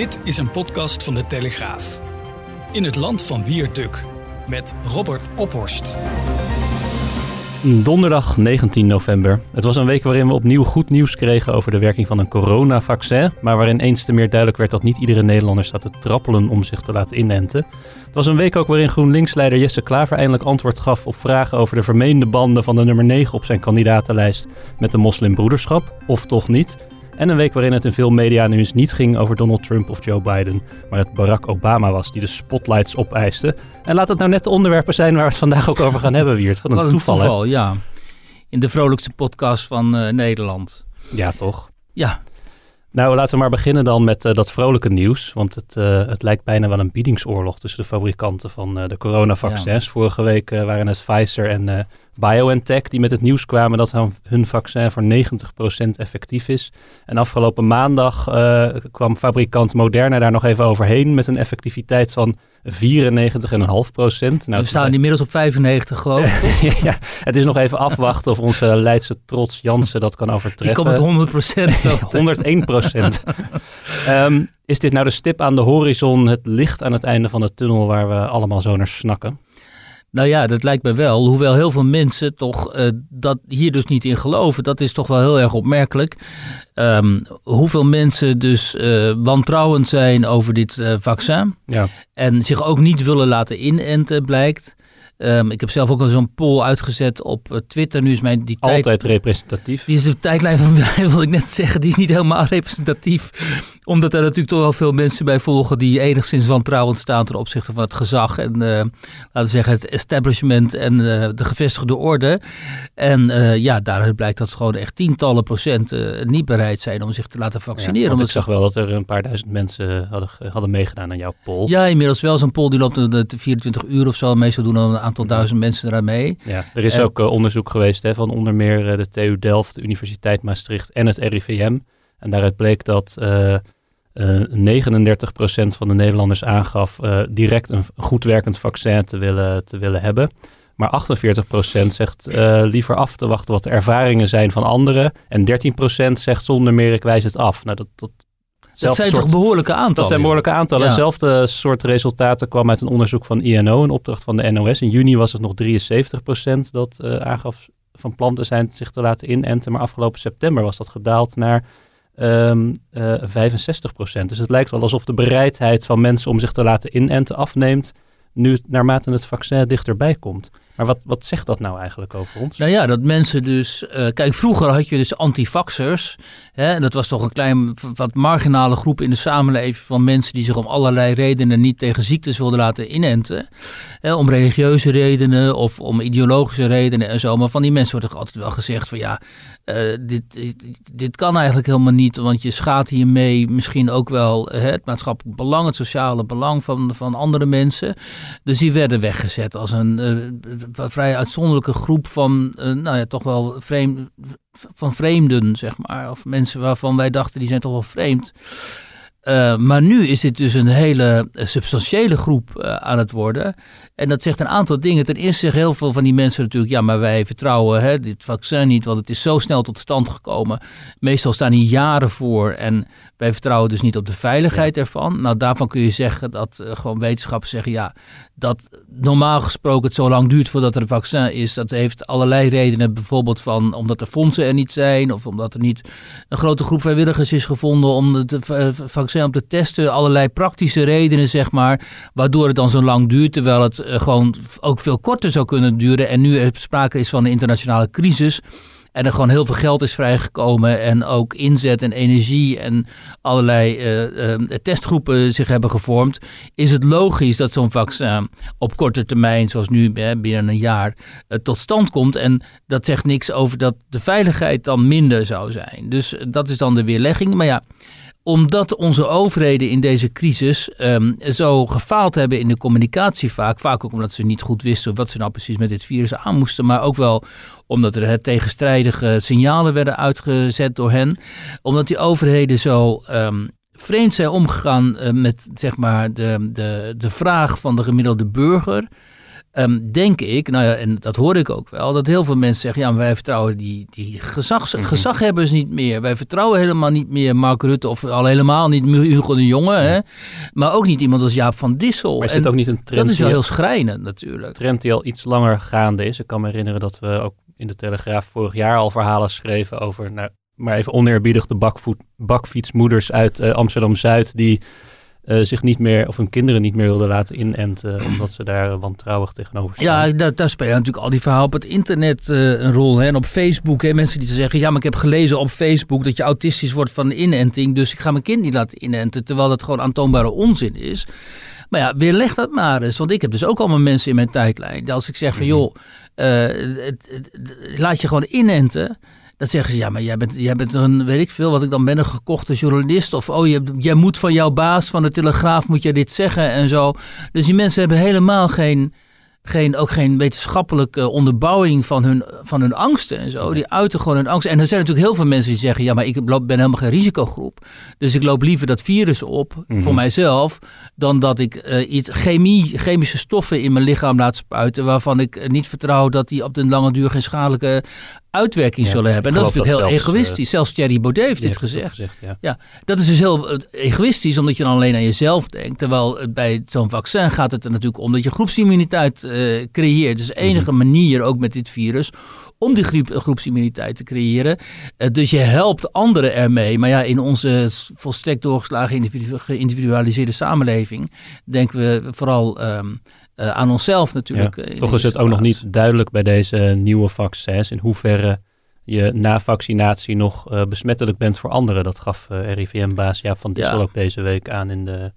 Dit is een podcast van de Telegraaf. In het land van Wierduk met Robert Ophorst. Donderdag 19 november. Het was een week waarin we opnieuw goed nieuws kregen over de werking van een coronavaccin, maar waarin eens te meer duidelijk werd dat niet iedere Nederlander staat te trappelen om zich te laten inenten. Het was een week ook waarin GroenLinks-leider Jesse Klaver eindelijk antwoord gaf op vragen over de vermeende banden van de nummer 9 op zijn kandidatenlijst met de moslimbroederschap, of toch niet. En een week waarin het in veel media nieuws niet ging over Donald Trump of Joe Biden, maar het Barack Obama was die de spotlights opeiste. En laat het nou net de onderwerpen zijn waar we het vandaag ook over gaan hebben, Wiert. Wat een, toeval, ja. In de vrolijkste podcast van eh, Nederland. Ja, toch? Ja, Nou, laten we maar beginnen dan met eh, dat vrolijke nieuws. Want het, eh, het lijkt bijna wel een biedingsoorlog tussen de fabrikanten van de coronavaccins. Vorige week waren het Pfizer en BioNTech die met het nieuws kwamen dat hun, vaccin voor 90% effectief is. En afgelopen maandag eh, kwam fabrikant Moderna daar nog even overheen met een effectiviteit van 94,5%. Nou, we staan inmiddels op 95 geloof ik. ja, het is nog even afwachten of onze Leidse trots Jansen dat kan Ik overtreffen. kom met 100 procent. 101 procent. Ehm, is dit nou de stip aan de horizon, het licht aan het einde van de tunnel waar we allemaal zo naar snakken? Nou ja, dat lijkt me wel. Hoewel heel veel mensen toch eh, dat hier dus niet in geloven. Dat is toch wel heel erg opmerkelijk. Ehm, hoeveel mensen dus eh, wantrouwend zijn over dit eh, vaccin. Ja. En zich ook niet willen laten inenten, blijkt. Ehm, ik heb zelf ook al zo'n poll uitgezet op Twitter. Nu is mijn die tijd Altijd representatief. Die is de tijdlijn van mij, wil ik net zeggen, die is niet helemaal representatief. Omdat er natuurlijk toch wel veel mensen bij volgen die enigszins wantrouwend staan ten opzichte van het gezag en eh, laten we zeggen het establishment en eh, de gevestigde orde. En eh, ja, daaruit blijkt dat gewoon echt tientallen procent niet bereid zijn om zich te laten Ja, vaccineren. want omdat ik zag wel dat er een paar duizend mensen hadden, hadden meegedaan aan jouw poll. Ja, inmiddels wel. Zo'n poll die loopt de, de 24 uur of zo. Meestal doen dan een aantal duizend mensen eraan mee. Ja, er is En- ook onderzoek geweest hè, van onder meer de TU Delft, de Universiteit Maastricht en het RIVM. En daaruit bleek dat eh 39% van de Nederlanders aangaf eh, direct een goed werkend vaccin te willen, te willen hebben. Maar 48% zegt eh, liever af te wachten wat de ervaringen zijn van anderen. En 13% zegt zonder meer ik wijs het af. Nou, dat, dat, Dat zijn soort- toch behoorlijke aantallen? dat zijn behoorlijke aantallen. Ja. Hetzelfde soort resultaten kwam uit een onderzoek van INO, een opdracht van de NOS. In juni was het nog 73% dat eh, aangaf van plan te zijn zich te laten inenten. Maar afgelopen september was dat gedaald naar ehm eh 65%. Dus het lijkt wel alsof de bereidheid van mensen om zich te laten inenten afneemt. Nu naarmate het vaccin dichterbij komt. Maar wat, wat zegt dat nou eigenlijk over ons? Nou ja, dat mensen dus... eh, kijk, vroeger had je dus antivaxers. Hè, en dat was toch een klein, wat marginale groep in de samenleving... van mensen die zich om allerlei redenen niet tegen ziektes wilden laten inenten. Hè, om religieuze redenen of om ideologische redenen en zo. Maar van die mensen wordt toch altijd wel gezegd van... ja, eh, dit, dit, dit kan eigenlijk helemaal niet... want je schaadt hiermee misschien ook wel hè, het maatschappelijk belang... het sociale belang van, van andere mensen. Dus die werden weggezet als een eh, vrij uitzonderlijke groep van, eh, nou ja, toch wel vreemd, van vreemden, zeg maar. Of mensen waarvan wij dachten, die zijn toch wel vreemd. Eh, maar nu is dit dus een hele eh, substantiële groep aan het worden. En dat zegt een aantal dingen. Ten eerste zeggen heel veel van die mensen natuurlijk... ja, maar wij vertrouwen hè, dit vaccin niet... want het is zo snel tot stand gekomen. Meestal staan hier jaren voor... en wij vertrouwen dus niet op de veiligheid ervan. Nou, daarvan kun je zeggen dat eh, gewoon wetenschappers zeggen... ja, dat normaal gesproken het zo lang duurt voordat er een vaccin is... dat heeft allerlei redenen. Bijvoorbeeld van omdat de fondsen er niet zijn... of omdat er niet een grote groep vrijwilligers is gevonden... om het eh, vaccin op te testen. Allerlei praktische redenen, zeg maar... waardoor het dan zo lang duurt... terwijl het eh, gewoon ook veel korter zou kunnen duren... en nu er sprake is van een internationale crisis... En er gewoon heel veel geld is vrijgekomen en ook inzet en energie en allerlei eh, eh, testgroepen zich hebben gevormd. Is het logisch dat zo'n vaccin op korte termijn, zoals nu binnen een jaar, eh, tot stand komt. En dat zegt niks over dat de veiligheid dan minder zou zijn. Dus dat is dan de weerlegging. Maar ja, omdat onze overheden in deze crisis ehm, zo gefaald hebben in de communicatie vaak. Vaak ook omdat ze niet goed wisten wat ze nou precies met dit virus aan moesten. Maar ook wel omdat er tegenstrijdige signalen werden uitgezet door hen. Omdat die overheden zo ehm, vreemd zijn omgegaan eh, met zeg maar, de, de, de vraag van de gemiddelde burger. Um, denk ik, nou ja, en dat hoor ik ook wel, dat heel veel mensen zeggen: ja, maar wij vertrouwen die, die gezags, mm gezaghebbers niet meer. Wij vertrouwen helemaal niet meer Mark Rutte of al helemaal niet Hugo de Jonge, hè? maar ook niet iemand als Jaap van Dissel. Maar is dit ook niet een trend? Dat is wel heel schrijnend natuurlijk. Een trend die al iets langer gaande is. Ik kan me herinneren dat we ook in de Telegraaf vorig jaar al verhalen schreven over, nou, maar even oneerbiedig, de bakvoet, bakfietsmoeders uit uh, Amsterdam-Zuid die uh, zich niet meer, of hun kinderen niet meer wilden laten inenten, omdat ze daar wantrouwig tegenover staan. Ja, daar, daar spelen natuurlijk al die verhalen op het internet een rol. Hè? En op Facebook, hè? mensen die zeggen, ja, maar ik heb gelezen op Facebook dat je autistisch wordt van de inenting, dus ik ga mijn kind niet laten inenten, terwijl dat gewoon aantoonbare onzin is. Maar ja, weerleg dat maar eens. Want ik heb dus ook allemaal mensen in mijn tijdlijn. Als ik zeg van, mhm. joh, uh, laat je gewoon inenten. Dan zeggen ze, ja, maar jij bent, jij bent een, weet ik veel, wat ik dan ben, een gekochte journalist. Of, oh, je, jij moet van jouw baas van de Telegraaf, moet je dit zeggen en zo. Dus die mensen hebben helemaal geen geen, ook geen wetenschappelijke onderbouwing van hun, van hun angsten en zo. Die uiten gewoon hun angst. En er zijn natuurlijk heel veel mensen die zeggen: ja, maar ik ben helemaal geen risicogroep. Dus ik loop liever dat virus op voor mhm. mijzelf. dan dat ik uh, iets chemie, chemische stoffen in mijn lichaam laat spuiten. waarvan ik niet vertrouw dat die op de lange duur geen schadelijke uitwerking zullen hebben. En dat is natuurlijk heel egoïstisch. Uh, Zelfs Thierry Baudet heeft dit gezegd. ja. ja. dat is dus heel eh, egoïstisch, omdat je dan alleen aan jezelf denkt. Terwijl bij zo'n vaccin gaat het er natuurlijk om dat je groepsimmuniteit uh, creëert. Dus de enige mhm. manier, ook met dit virus, om die groep, groepsimmuniteit te creëren. Uh, dus je helpt anderen ermee. Maar ja, in onze volstrekt doorgeslagen geïndividualiseerde samenleving denken we vooral um, uh, aan onszelf natuurlijk. Ja, toch is het ook nog niet duidelijk bij deze nieuwe vaccins in hoeverre je na vaccinatie nog uh, besmettelijk bent voor anderen. Dat gaf RIVM-baas Jaap van Dissel ja. ook deze week aan in de,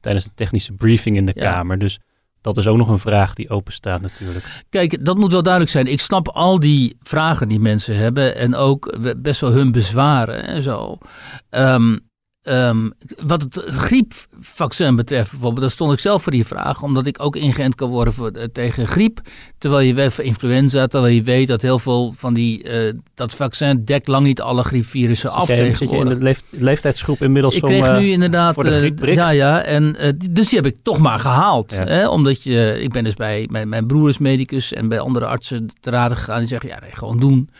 tijdens de technische briefing in de Kamer. Dus dat is ook nog een vraag die open staat natuurlijk. Kijk, dat moet wel duidelijk zijn. Ik snap al die vragen die mensen hebben en ook best wel hun bezwaren en zo. Um, Um, wat het griepvaccin betreft bijvoorbeeld, daar stond ik zelf voor die vraag, omdat ik ook ingeënt kan worden voor, uh, tegen griep, terwijl je weet voor influenza, terwijl je weet dat heel veel van die, uh, dat vaccin dekt lang niet alle griepvirussen af jij, Zit je in de leef, leeftijdsgroep inmiddels Ik kreeg nu inderdaad, voor de ja ja, en dus die heb ik toch maar gehaald, ja. hè, omdat je, ik ben dus bij, mijn, mijn broer is medicus en bij andere artsen te raden gegaan, die zeggen ja nee, gewoon doen.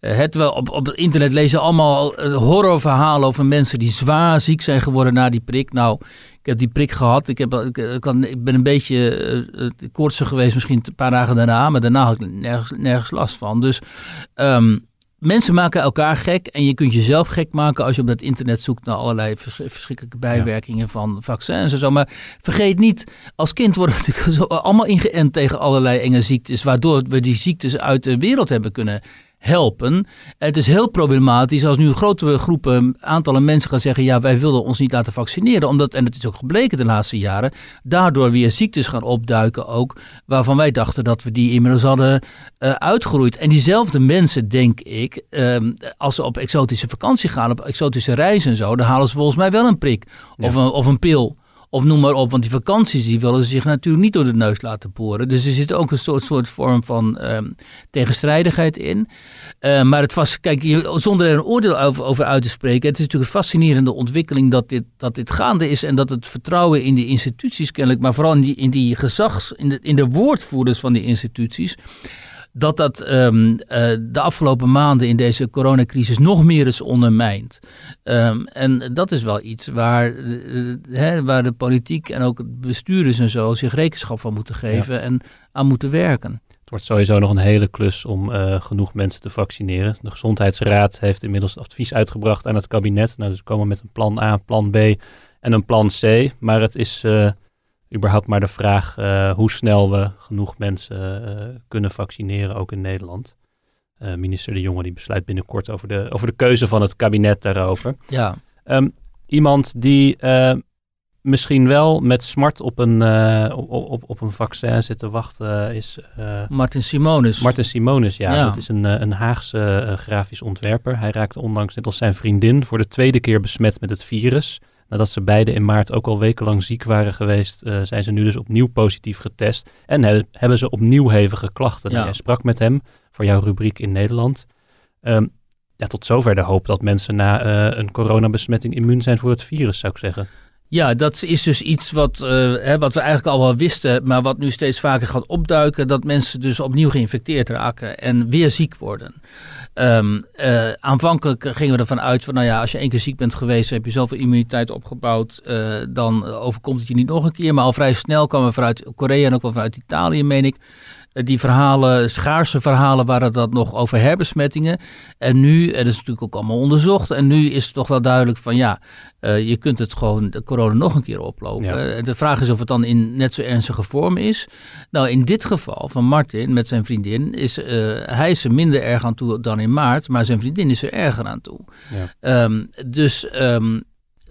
Uh, het wel op, op het internet lezen allemaal horrorverhalen over mensen die zwaar ziek zijn geworden na die prik. Nou, heb die prik gehad. Ik, heb, ik, ik ben een beetje uh, koortsig geweest, misschien een paar dagen daarna. Maar daarna had ik nergens, nergens last van. Dus um, mensen maken elkaar gek. En je kunt jezelf gek maken als je op dat internet zoekt naar allerlei verschrikkelijke bijwerkingen van vaccins en zo. Maar vergeet niet, als kind worden we natuurlijk allemaal ingeënt tegen allerlei enge ziektes. Waardoor we die ziektes uit de wereld hebben kunnen helpen. Het is heel problematisch als nu grote groepen, aantallen mensen gaan zeggen: ja, wij willen ons niet laten vaccineren. Omdat, en het is ook gebleken de laatste jaren, daardoor weer ziektes gaan opduiken ook, waarvan wij dachten dat we die inmiddels hadden uh, uitgeroeid. En diezelfde mensen, denk ik, um, als ze op exotische vakantie gaan, op exotische reizen en zo, dan halen ze volgens mij wel een prik of, een, of een pil. Of noem maar op, want die vakanties die willen zich natuurlijk niet door de neus laten boren. Dus er zit ook een soort, soort vorm van um, tegenstrijdigheid in. Uh, maar het was, kijk, zonder er een oordeel over, over, uit te spreken, het is natuurlijk een fascinerende ontwikkeling dat dit, dat dit gaande is en dat het vertrouwen in die instituties kennelijk, maar vooral in die, in die gezags, in de, in de woordvoerders van die instituties, dat dat um, uh, de afgelopen maanden in deze coronacrisis nog meer is ondermijnd. Um, en dat is wel iets waar, uh, hè, waar de politiek en ook bestuurders en zo zich rekenschap van moeten geven ja. en aan moeten werken. Het wordt sowieso nog een hele klus om uh, genoeg mensen te vaccineren. De Gezondheidsraad heeft inmiddels advies uitgebracht aan het kabinet. Nou, ze komen met een plan A, plan B en een plan C. Maar het is überhaupt maar de vraag uh, hoe snel we genoeg mensen uh, kunnen vaccineren, ook in Nederland. Uh, minister De Jonge die besluit binnenkort over de, over de keuze van het kabinet daarover. Ja. Um, iemand die misschien wel met smart op een, op, op, op een vaccin zit te wachten is... Martin Simonis. Martin Simonis, ja. ja. Dat is een, een Haagse grafisch ontwerper. Hij raakte onlangs, net als zijn vriendin, voor de tweede keer besmet met het virus. Nadat ze beide in maart ook al wekenlang ziek waren geweest, uh, zijn ze nu dus opnieuw positief getest. En he hebben ze opnieuw hevige klachten. Ja. Jij sprak met hem voor jouw rubriek in Nederland. Um, ja, tot zover de hoop dat mensen na uh, een coronabesmetting immuun zijn voor het virus, zou ik zeggen. Ja, dat is dus iets wat, uh, hè, wat we eigenlijk al wel wisten, maar wat nu steeds vaker gaat opduiken: dat mensen dus opnieuw geïnfecteerd raken en weer ziek worden. Um, uh, aanvankelijk gingen we ervan uit van, nou ja, als je één keer ziek bent geweest, heb je zoveel immuniteit opgebouwd, uh, dan overkomt het je niet nog een keer. Maar al vrij snel kwamen we vanuit Korea en ook wel vanuit Italië, meen ik, die verhalen, schaarse verhalen, waren dat nog over herbesmettingen. En nu, en dat is natuurlijk ook allemaal onderzocht, en nu is het toch wel duidelijk van ja, uh, je kunt het gewoon de corona nog een keer oplopen. Ja. De vraag is of het dan in net zo ernstige vorm is. Nou, in dit geval van Martin met zijn vriendin is uh, hij is er minder erg aan toe dan in maart, maar zijn vriendin is er erger aan toe. Ja. Um, dus um,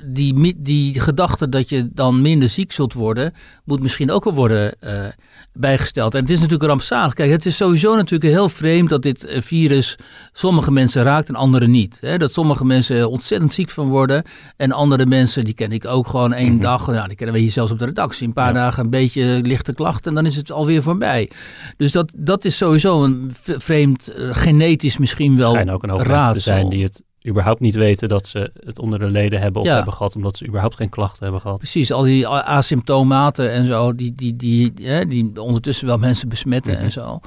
die, die gedachte dat je dan minder ziek zult worden, moet misschien ook wel worden uh, bijgesteld. En het is natuurlijk rampzalig. Kijk, het is sowieso natuurlijk heel vreemd dat dit eh, virus sommige mensen raakt en andere niet. Hè? Dat sommige mensen ontzettend ziek van worden en andere mensen, die ken ik ook gewoon één mm -hmm. dag, ja, die kennen we hier zelfs op de redactie, een paar ja. dagen een beetje lichte klachten en dan is het alweer voorbij. Dus dat, dat is sowieso een vreemd, uh, genetisch misschien wel Schijn ook een hoop raadsel. te zijn die het überhaupt niet weten dat ze het onder de leden hebben of ja. hebben gehad, omdat ze überhaupt geen klachten hebben gehad. Precies, al die asymptomaten en zo, die, die, die, die, die ondertussen wel mensen besmetten mm -hmm. en zo.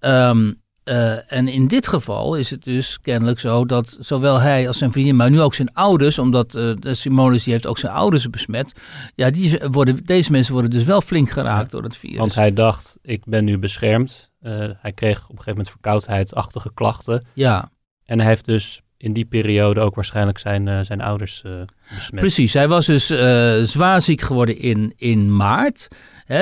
Um, uh, en in dit geval is het dus kennelijk zo dat zowel hij als zijn vriendin, maar nu ook zijn ouders, omdat uh, de Simonis die heeft ook zijn ouders besmet, ja, die worden, deze mensen worden dus wel flink geraakt ja, door het virus. Want hij dacht, ik ben nu beschermd. Uh, hij kreeg op een gegeven moment verkoudheidachtige klachten. Ja. En hij heeft dus in die periode ook waarschijnlijk zijn, uh, zijn ouders uh, besmet. Precies, hij was dus uh, zwaar ziek geworden in, in maart.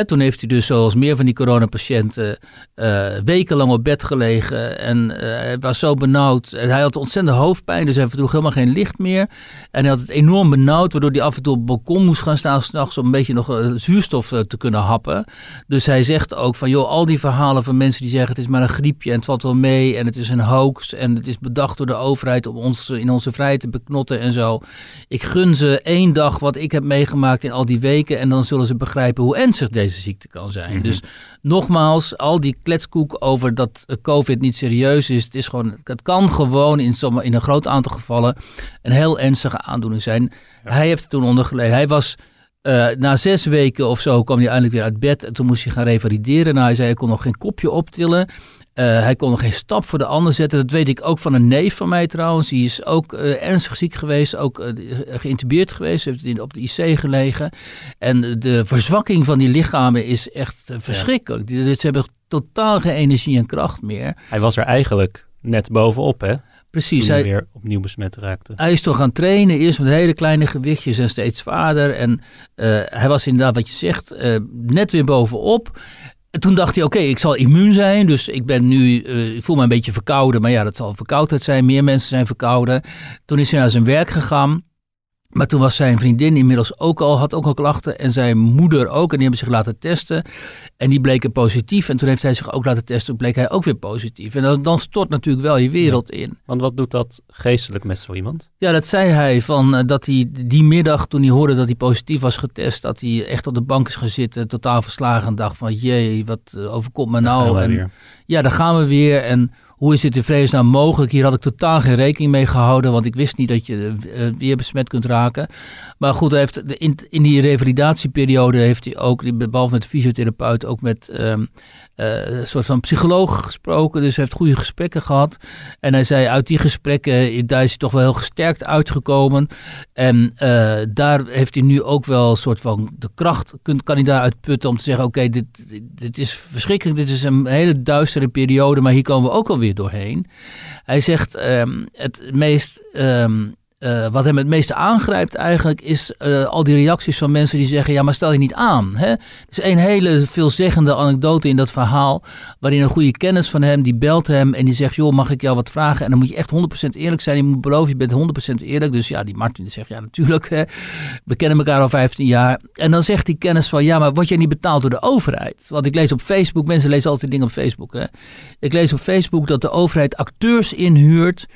Toen heeft hij dus, zoals meer van die coronapatiënten, uh, wekenlang op bed gelegen. En uh, hij was zo benauwd. Hij had ontzettend hoofdpijn, dus hij droeg helemaal geen licht meer. En hij had het enorm benauwd, waardoor hij af en toe op het balkon moest gaan staan s'nachts om een beetje nog zuurstof te kunnen happen. Dus hij zegt ook van, joh, al die verhalen van mensen die zeggen het is maar een griepje en het valt wel mee en het is een hoax en het is bedacht door de overheid om ons in onze vrijheid te beknotten en zo. Ik gun ze één dag wat ik heb meegemaakt in al die weken en dan zullen ze begrijpen hoe ernstig deze ziekte kan zijn. Mm -hmm. Dus nogmaals, al die kletskoek over dat COVID niet serieus is, het, is gewoon, het kan gewoon in, sommige, in een groot aantal gevallen een heel ernstige aandoening zijn. Ja. Hij heeft het toen ondergeleden. Hij was uh, na zes weken of zo kwam hij eindelijk weer uit bed. En toen moest hij gaan revalideren. Nou, hij zei, hij kon nog geen kopje optillen. Uh, hij kon nog geen stap voor de ander zetten. Dat weet ik ook van een neef van mij trouwens. Die is ook uh, ernstig ziek geweest, ook uh, geïntubeerd geweest. Heeft op de IC gelegen. En de verzwakking van die lichamen is echt verschrikkelijk. Ja. Ze hebben totaal geen energie en kracht meer. Hij was er eigenlijk net bovenop, hè? Precies. Toen hij weer opnieuw besmet raakte. Hij is toch gaan trainen, eerst met hele kleine gewichtjes en steeds zwaarder. En hij was inderdaad, wat je zegt, net weer bovenop toen dacht hij, oké, ik zal immuun zijn. Dus ik ben nu, uh, ik voel me een beetje verkouden. Maar ja, dat zal verkoudheid zijn. Meer mensen zijn verkouden. Toen is hij naar zijn werk gegaan. Maar toen was zijn vriendin inmiddels ook al, had ook al klachten. En zijn moeder ook. En die hebben zich laten testen. En die bleken positief. En toen heeft hij zich ook laten testen. Toen bleek hij ook weer positief. En dan, dan stort natuurlijk wel je wereld ja. in. Want wat doet dat geestelijk met zo iemand? Ja, dat zei hij. Van, uh, dat hij die middag, toen hij hoorde dat hij positief was getest. Dat hij echt op de bank is gaan zitten. Totaal verslagen. En dacht van, jee, wat uh, overkomt me nou? En, ja, daar gaan we weer. En hoe is dit in vredesnaam mogelijk? Hier had ik totaal geen rekening mee gehouden, want ik wist niet dat je uh, weer besmet kunt raken. Maar goed, heeft de, in, die revalidatieperiode heeft hij ook, behalve met de fysiotherapeut, ook met um, uh, een soort van psycholoog gesproken. Dus hij heeft goede gesprekken gehad. En hij zei, uit die gesprekken, daar is hij toch wel heel gesterkt uitgekomen. En daar heeft hij nu ook wel een soort van de kracht, kunt, kan hij daaruit putten om te zeggen, oké, dit, dit is verschrikkelijk, dit is een hele duistere periode, maar hier komen we ook alweer doorheen. Hij zegt, um, het meest... Um, uh, wat hem het meeste aangrijpt eigenlijk is uh, al die reacties van mensen die zeggen, ja maar stel je niet aan. Hè? Er is een hele veelzeggende anekdote in dat verhaal, waarin een goede kennis van hem, die belt hem en die zegt, joh mag ik jou wat vragen? En dan moet je echt 100% eerlijk zijn, je moet beloven, je bent 100% eerlijk. Dus ja, die Martin zegt, ja natuurlijk, hè? we kennen elkaar al 15 jaar. En dan zegt die kennis van, ja maar word jij niet betaald door de overheid? Want ik lees op Facebook, mensen lezen altijd dingen op Facebook. Hè? Ik lees op Facebook dat de overheid acteurs inhuurt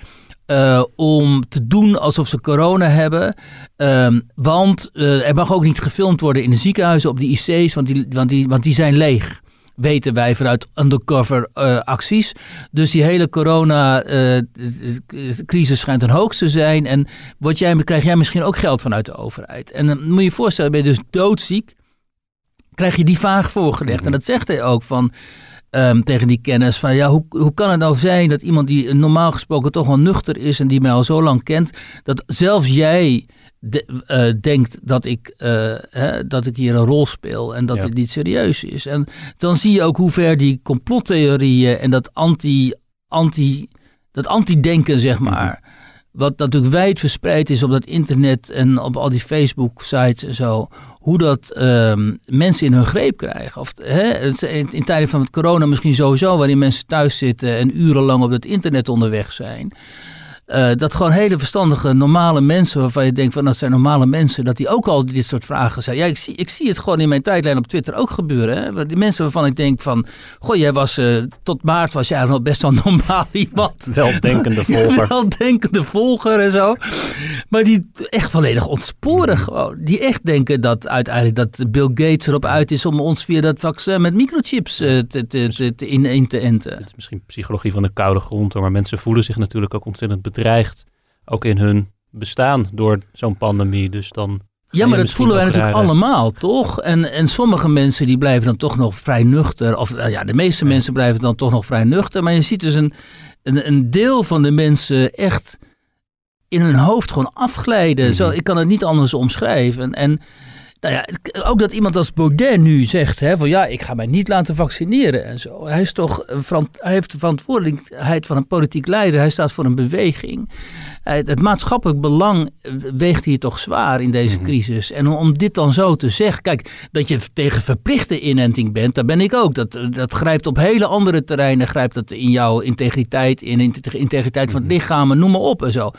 uh, om te doen alsof ze corona hebben. Um, want uh, er mag ook niet gefilmd worden in de ziekenhuizen op de IC's, want die, want die, want die zijn leeg. weten wij vanuit undercover uh, acties. Dus die hele corona-crisis schijnt een hoogste te zijn. En wat jij, krijg jij misschien ook geld vanuit de overheid. En dan moet je je voorstellen, ben je dus doodziek. Krijg je die vraag voorgelegd. En dat zegt hij ook van um, tegen die kennis van ja, hoe, hoe kan het nou zijn dat iemand die normaal gesproken toch wel nuchter is en die mij al zo lang kent, dat zelfs jij de, uh, denkt dat ik, uh, hè, dat ik hier een rol speel en dat ja. het niet serieus is. En dan zie je ook hoe ver die complottheorieën en dat anti, anti, dat anti-denken, zeg maar, wat natuurlijk wijd verspreid is op dat internet en op al die Facebook-sites en zo, hoe dat um, mensen in hun greep krijgen. Of, hè, in, tijden van het corona misschien sowieso, waarin mensen thuis zitten en urenlang op het internet onderweg zijn. Uh, dat gewoon hele verstandige, normale mensen, waarvan je denkt van dat zijn normale mensen, dat die ook al dit soort vragen zijn. Ja, ik zie, ik zie het gewoon in mijn tijdlijn op Twitter ook gebeuren. Hè? Die mensen waarvan ik denk van, goh, jij was uh, tot maart was jij nog best wel normaal iemand. Weldenkende volger. Weldenkende volger en zo. Maar die echt volledig ontsporen gewoon. Die echt denken dat uiteindelijk dat Bill Gates erop uit is om ons via dat vaccin met microchips uh, te, te, te, te in, in, te enten. Het is misschien psychologie van de koude grond, maar mensen voelen zich natuurlijk ook ontzettend bedreigd. Ook in hun bestaan door zo'n pandemie. Dus dan. Ja, maar dat voelen wij natuurlijk allemaal, toch? En, en sommige mensen die blijven dan toch nog vrij nuchter. Of ja, de meeste ja. mensen blijven dan toch nog vrij nuchter. Maar je ziet dus een, een, een deel van de mensen echt in hun hoofd gewoon afglijden. Mm -hmm. Zo, ik kan het niet anders omschrijven. En nou ja, ook dat iemand als Baudet nu zegt: hè, van ja, ik ga mij niet laten vaccineren en zo. Hij, is toch, hij heeft de verantwoordelijkheid van een politiek leider. Hij staat voor een beweging. Het maatschappelijk belang weegt hier toch zwaar in deze crisis. En om dit dan zo te zeggen, kijk, dat je tegen verplichte inenting bent, daar ben ik ook. Dat, dat grijpt op hele andere terreinen, grijpt dat in jouw integriteit, in de integriteit van het lichaam, noem maar op en zo.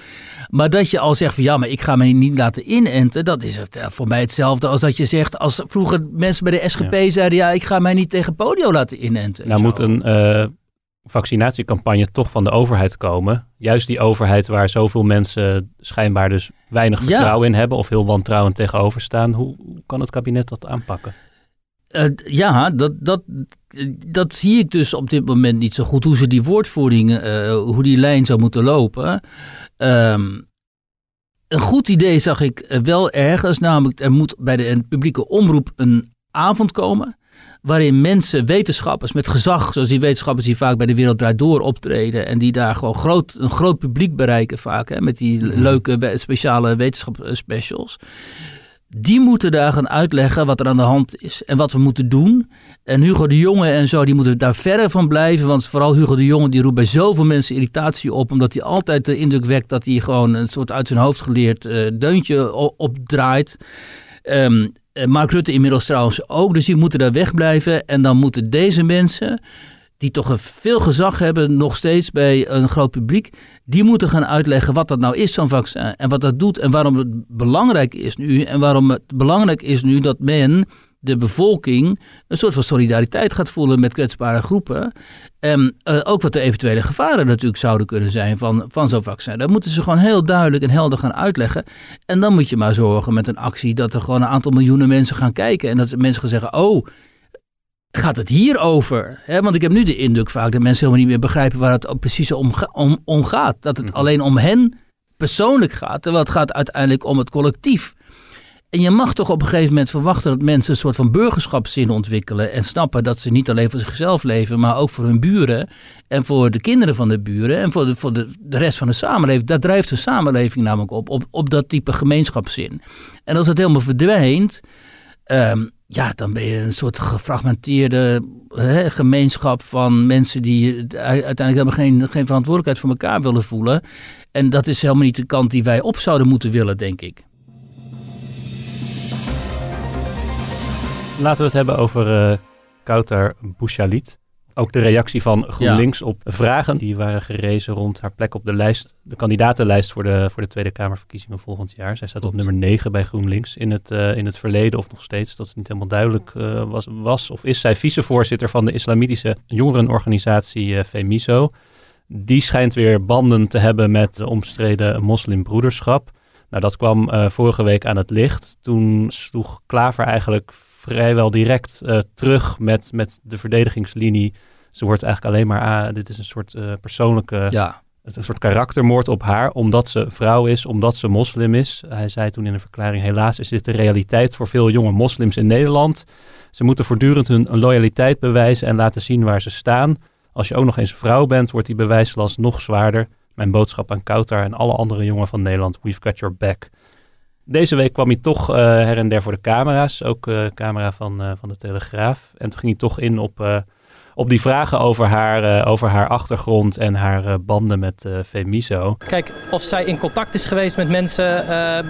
Maar dat je al zegt van ja, maar ik ga me niet laten inenten, dat is het voor mij hetzelfde als dat je zegt, als vroeger mensen bij de SGP ja. zeiden, ja, ik ga mij niet tegen polio laten inenten. Nou moet een uh, vaccinatiecampagne toch van de overheid komen. Juist die overheid waar zoveel mensen schijnbaar dus weinig vertrouwen ja. in hebben of heel wantrouwend tegenover staan. Hoe, hoe kan het kabinet dat aanpakken? Uh, ja, dat, dat, dat zie ik dus op dit moment niet zo goed. Hoe ze die woordvoering, uh, hoe die lijn zou moeten lopen. Um, een goed idee zag ik wel ergens, namelijk er moet bij de publieke omroep een avond komen. Waarin mensen, wetenschappers met gezag, zoals die wetenschappers die vaak bij de Wereld Draait Door optreden. En die daar gewoon groot, een groot publiek bereiken vaak, hè, met die leuke speciale wetenschapsspecials die moeten daar gaan uitleggen wat er aan de hand is en wat we moeten doen. En Hugo de Jonge en zo, die moeten daar verre van blijven. Want vooral Hugo de Jonge, die roept bij zoveel mensen irritatie op. Omdat hij altijd de indruk wekt dat hij gewoon een soort uit zijn hoofd geleerd uh, deuntje opdraait. Um, Mark Rutte inmiddels trouwens ook, dus die moeten daar wegblijven. En dan moeten deze mensen die toch veel gezag hebben, nog steeds bij een groot publiek, die moeten gaan uitleggen wat dat nou is, zo'n vaccin. En wat dat doet en waarom het belangrijk is nu. En waarom het belangrijk is nu dat men, de bevolking, een soort van solidariteit gaat voelen met kwetsbare groepen. En uh, ook wat de eventuele gevaren natuurlijk zouden kunnen zijn van, van zo'n vaccin. Dat moeten ze gewoon heel duidelijk en helder gaan uitleggen. En dan moet je maar zorgen met een actie dat er gewoon een aantal miljoenen mensen gaan kijken. En dat mensen gaan zeggen, oh gaat het hier over? Want ik heb nu de indruk vaak dat mensen helemaal niet meer begrijpen waar het precies om, om, om gaat. Dat het alleen om hen persoonlijk gaat, terwijl het gaat uiteindelijk om het collectief. En je mag toch op een gegeven moment verwachten dat mensen een soort van burgerschapszin ontwikkelen. En snappen dat ze niet alleen voor zichzelf leven, maar ook voor hun buren. En voor de kinderen van de buren. En voor de, voor de, de rest van de samenleving. Dat drijft de samenleving namelijk op, op, op dat type gemeenschapszin. En als dat helemaal verdwijnt. Um, ja, dan ben je een soort gefragmenteerde hè, gemeenschap van mensen die uiteindelijk helemaal geen, geen verantwoordelijkheid voor elkaar willen voelen. En dat is helemaal niet de kant die wij op zouden moeten willen, denk ik. Laten we het hebben over uh, Kouter Bouchalit. Ook de reactie van GroenLinks ja. op vragen die waren gerezen rond haar plek op de lijst, de kandidatenlijst voor de, voor de Tweede Kamerverkiezingen volgend jaar. Zij staat op nummer 9 bij GroenLinks in het, uh, in het verleden of nog steeds, dat is niet helemaal duidelijk uh, was, was. Of is zij vicevoorzitter van de islamitische jongerenorganisatie uh, Femiso. Die schijnt weer banden te hebben met de omstreden moslimbroederschap. Nou, dat kwam vorige week aan het licht. Toen sloeg Klaver eigenlijk vrijwel direct uh, terug met, met de verdedigingslinie. Ze wordt eigenlijk alleen maar aan. Dit is een soort uh, persoonlijke. Ja. Een soort karaktermoord op haar, omdat ze vrouw is, omdat ze moslim is. Hij zei toen in een verklaring: helaas is dit de realiteit voor veel jonge moslims in Nederland. Ze moeten voortdurend hun loyaliteit bewijzen en laten zien waar ze staan. Als je ook nog eens vrouw bent, wordt die bewijslast nog zwaarder. Mijn boodschap aan Kautar en alle andere jongen van Nederland: We've got your back. Deze week kwam hij toch uh, her en der voor de camera's, ook uh, camera van, uh, van de Telegraaf. En toen ging hij toch in op, op die vragen over haar, over haar achtergrond en haar banden met Femiso. Kijk, of zij in contact is geweest met mensen,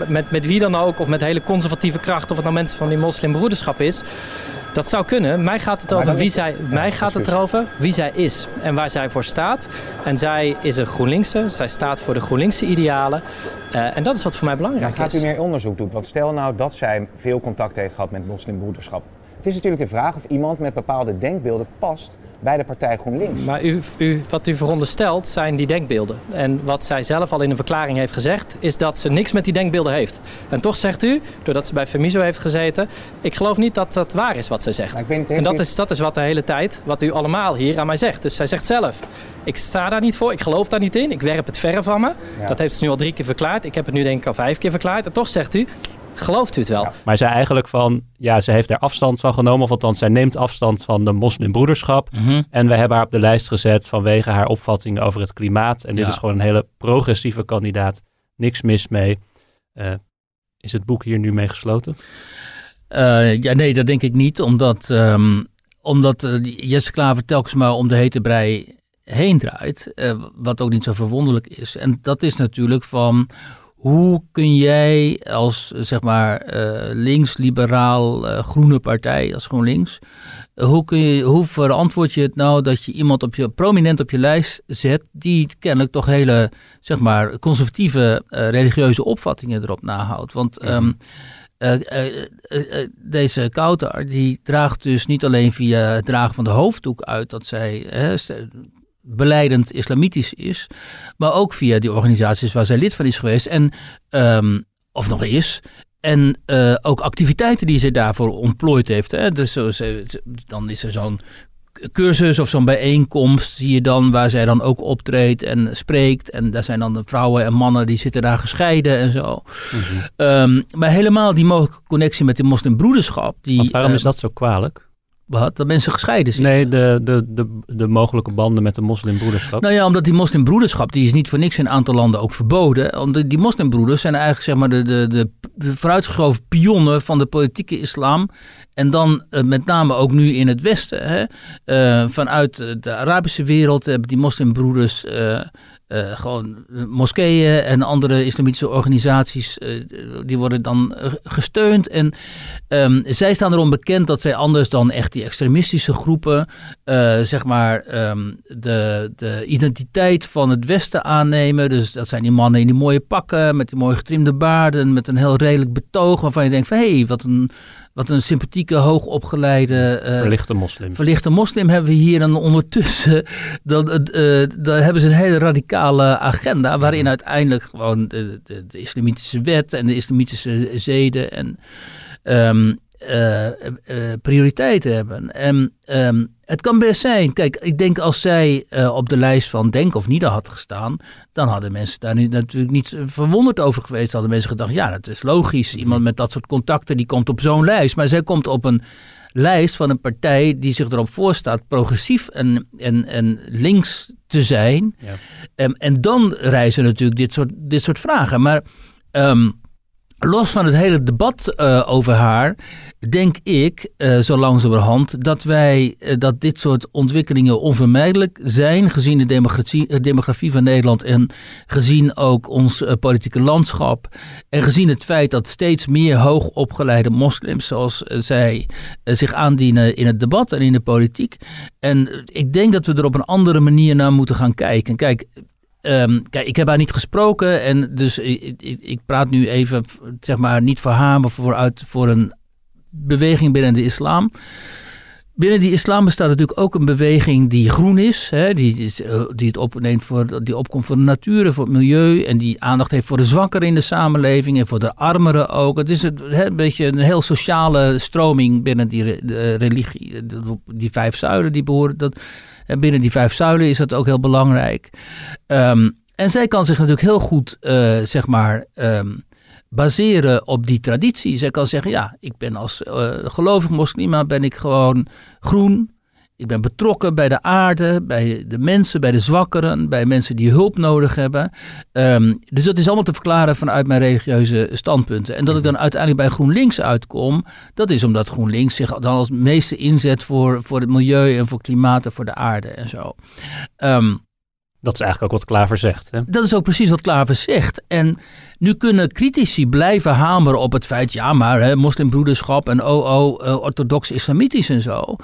met, met wie dan ook, of met hele conservatieve krachten, of het nou mensen van die moslimbroederschap is. Dat zou kunnen. Mij gaat het over wie zij, mij gaat het erover wie zij is en waar zij voor staat. En zij is een GroenLinkse. Zij staat voor de GroenLinkse idealen. Uh, en dat is wat voor mij belangrijk gaat is. Gaat u meer onderzoek doen? Want stel nou dat zij veel contact heeft gehad met moslimbroederschap. Het is natuurlijk de vraag of iemand met bepaalde denkbeelden past bij de partij GroenLinks. Maar u, u, wat u veronderstelt zijn die denkbeelden. En wat zij zelf al in een verklaring heeft gezegd, is dat ze niks met die denkbeelden heeft. En toch zegt u, doordat ze bij Femiso heeft gezeten, ik geloof niet dat dat waar is wat zij zegt. en dat is, dat is wat de hele tijd, wat u allemaal hier aan mij zegt. Dus zij zegt zelf, ik sta daar niet voor, ik geloof daar niet in, ik werp het verre van me. Dat heeft ze nu al drie keer verklaard. Ik heb het nu denk ik al vijf keer verklaard. En toch zegt u, Gelooft u het wel? Maar zij eigenlijk van, ja, ze heeft er afstand van genomen. Of althans, zij neemt afstand van de moslimbroederschap. Mhm. En we hebben haar op de lijst gezet vanwege haar opvattingen over het klimaat. En dit Ja. is gewoon een hele progressieve kandidaat. Niks mis mee. Eh, is het boek hier nu mee gesloten? Eh, ja, nee, dat denk ik niet. Omdat, ehm, omdat eh, Jesse Klaver telkens maar om de hete brei heen draait. eh, wat ook niet zo verwonderlijk is. En dat is natuurlijk van... Hoe kun jij als zeg maar eh, links-liberaal eh, groene partij, als GroenLinks, eh, hoe, kun je, hoe verantwoord je het nou dat je iemand op je, prominent op je lijst zet die kennelijk toch hele zeg maar, conservatieve religieuze opvattingen erop nahoudt? Want ehm, eh, eh, eh, eh, deze Kautar die draagt dus niet alleen via het dragen van de hoofddoek uit dat zij beleidend islamitisch is, maar ook via die organisaties waar zij lid van is geweest en ehm, of nog is. En eh, ook activiteiten die ze daarvoor ontplooid heeft. Hè? Dus zo, ze- ze- dan is er zo'n cursus of zo'n bijeenkomst, zie je dan, waar zij dan ook optreedt en spreekt. En daar zijn dan de vrouwen en mannen die zitten daar gescheiden en zo. Ehm, maar helemaal die mogelijke connectie met de moslimbroederschap. Die, Want waarom is dat zo kwalijk? Wat? Dat mensen gescheiden zijn. Nee, de, de, de, de mogelijke banden met de moslimbroederschap. Nou ja, omdat die moslimbroederschap, die is niet voor niks in een aantal landen ook verboden. Omdat die moslimbroeders zijn eigenlijk zeg maar de, de, de, vooruitgeschoven pionnen van de politieke islam. En dan eh, met name ook nu in het Westen. Hè? Eh, vanuit de Arabische wereld hebben die moslimbroeders eh, eh, gewoon eh, moskeeën en andere islamitische organisaties, eh, die worden dan gesteund. En ehm, zij staan erom bekend dat zij anders dan echt die extremistische groepen, zeg maar, ehm, de, de identiteit van het Westen aannemen. Dus dat zijn die mannen in die mooie pakken, met die mooie getrimde baarden, met een heel redelijk betoog waarvan je denkt van hé, hey, wat een... Wat een sympathieke, hoogopgeleide, eh, Verlichte moslims. verlichte moslim hebben we hier en ondertussen dat, het, eh, daar hebben ze een hele radicale agenda waarin uiteindelijk gewoon de, de, de islamitische wet en de islamitische zeden en ehm, eh, eh, prioriteiten hebben. En ehm, het kan best zijn, kijk, ik denk als zij eh, op de lijst van Denk of Nida had gestaan, dan hadden mensen daar nu natuurlijk niet verwonderd over geweest. Hadden mensen gedacht, ja, dat is logisch. Iemand met dat soort contacten, die komt op zo'n lijst. Maar zij komt op een lijst van een partij die zich erop voorstaat progressief en, en, en links te zijn. Ja. Em, en dan reizen natuurlijk dit soort, dit soort vragen. Maar ehm, los van het hele debat eh, over haar, denk ik eh, zo langzamerhand dat wij eh, dat dit soort ontwikkelingen onvermijdelijk zijn, gezien de demografie, demografie van Nederland en gezien ook ons politieke landschap en gezien het feit dat steeds meer hoogopgeleide moslims, zoals zij, zich aandienen in het debat en in de politiek. En ik denk dat we er op een andere manier naar moeten gaan kijken. Kijk, Ehm, kijk, ik heb haar niet gesproken en dus ik, praat nu even, zeg maar, niet voor haar, maar vooruit voor een beweging binnen de islam. Binnen die islam bestaat natuurlijk ook een beweging die groen is, hè, die, eh, die, het opneemt voor, die opkomt voor de natuur, voor het milieu en die aandacht heeft voor de zwakkeren in de samenleving en voor de armeren ook. Het is een, een beetje een heel sociale stroming binnen die de religie. Die vijf zuilen die behoren, dat, en binnen die vijf zuilen is dat ook heel belangrijk. Ehm, en zij kan zich natuurlijk heel goed, eh, zeg maar, ehm, baseren op die traditie. Zij kan zeggen, ja, ik ben als eh, gelovig moslima ben ik gewoon groen. Ik ben betrokken bij de aarde, bij de mensen, bij de zwakkeren, bij mensen die hulp nodig hebben. Ehm, dus dat is allemaal te verklaren vanuit mijn religieuze standpunten. En dat ik dan uiteindelijk bij GroenLinks uitkom, dat is omdat GroenLinks zich dan als meeste inzet voor, voor het milieu en voor klimaat en voor de aarde en zo. Ehm, Dat is eigenlijk ook wat Klaver zegt. Hè? dat is ook precies wat Klaver zegt. En nu kunnen critici blijven hameren op het feit, ja, maar hè, moslimbroederschap en oh, oh, eh, orthodox islamitisch en zo.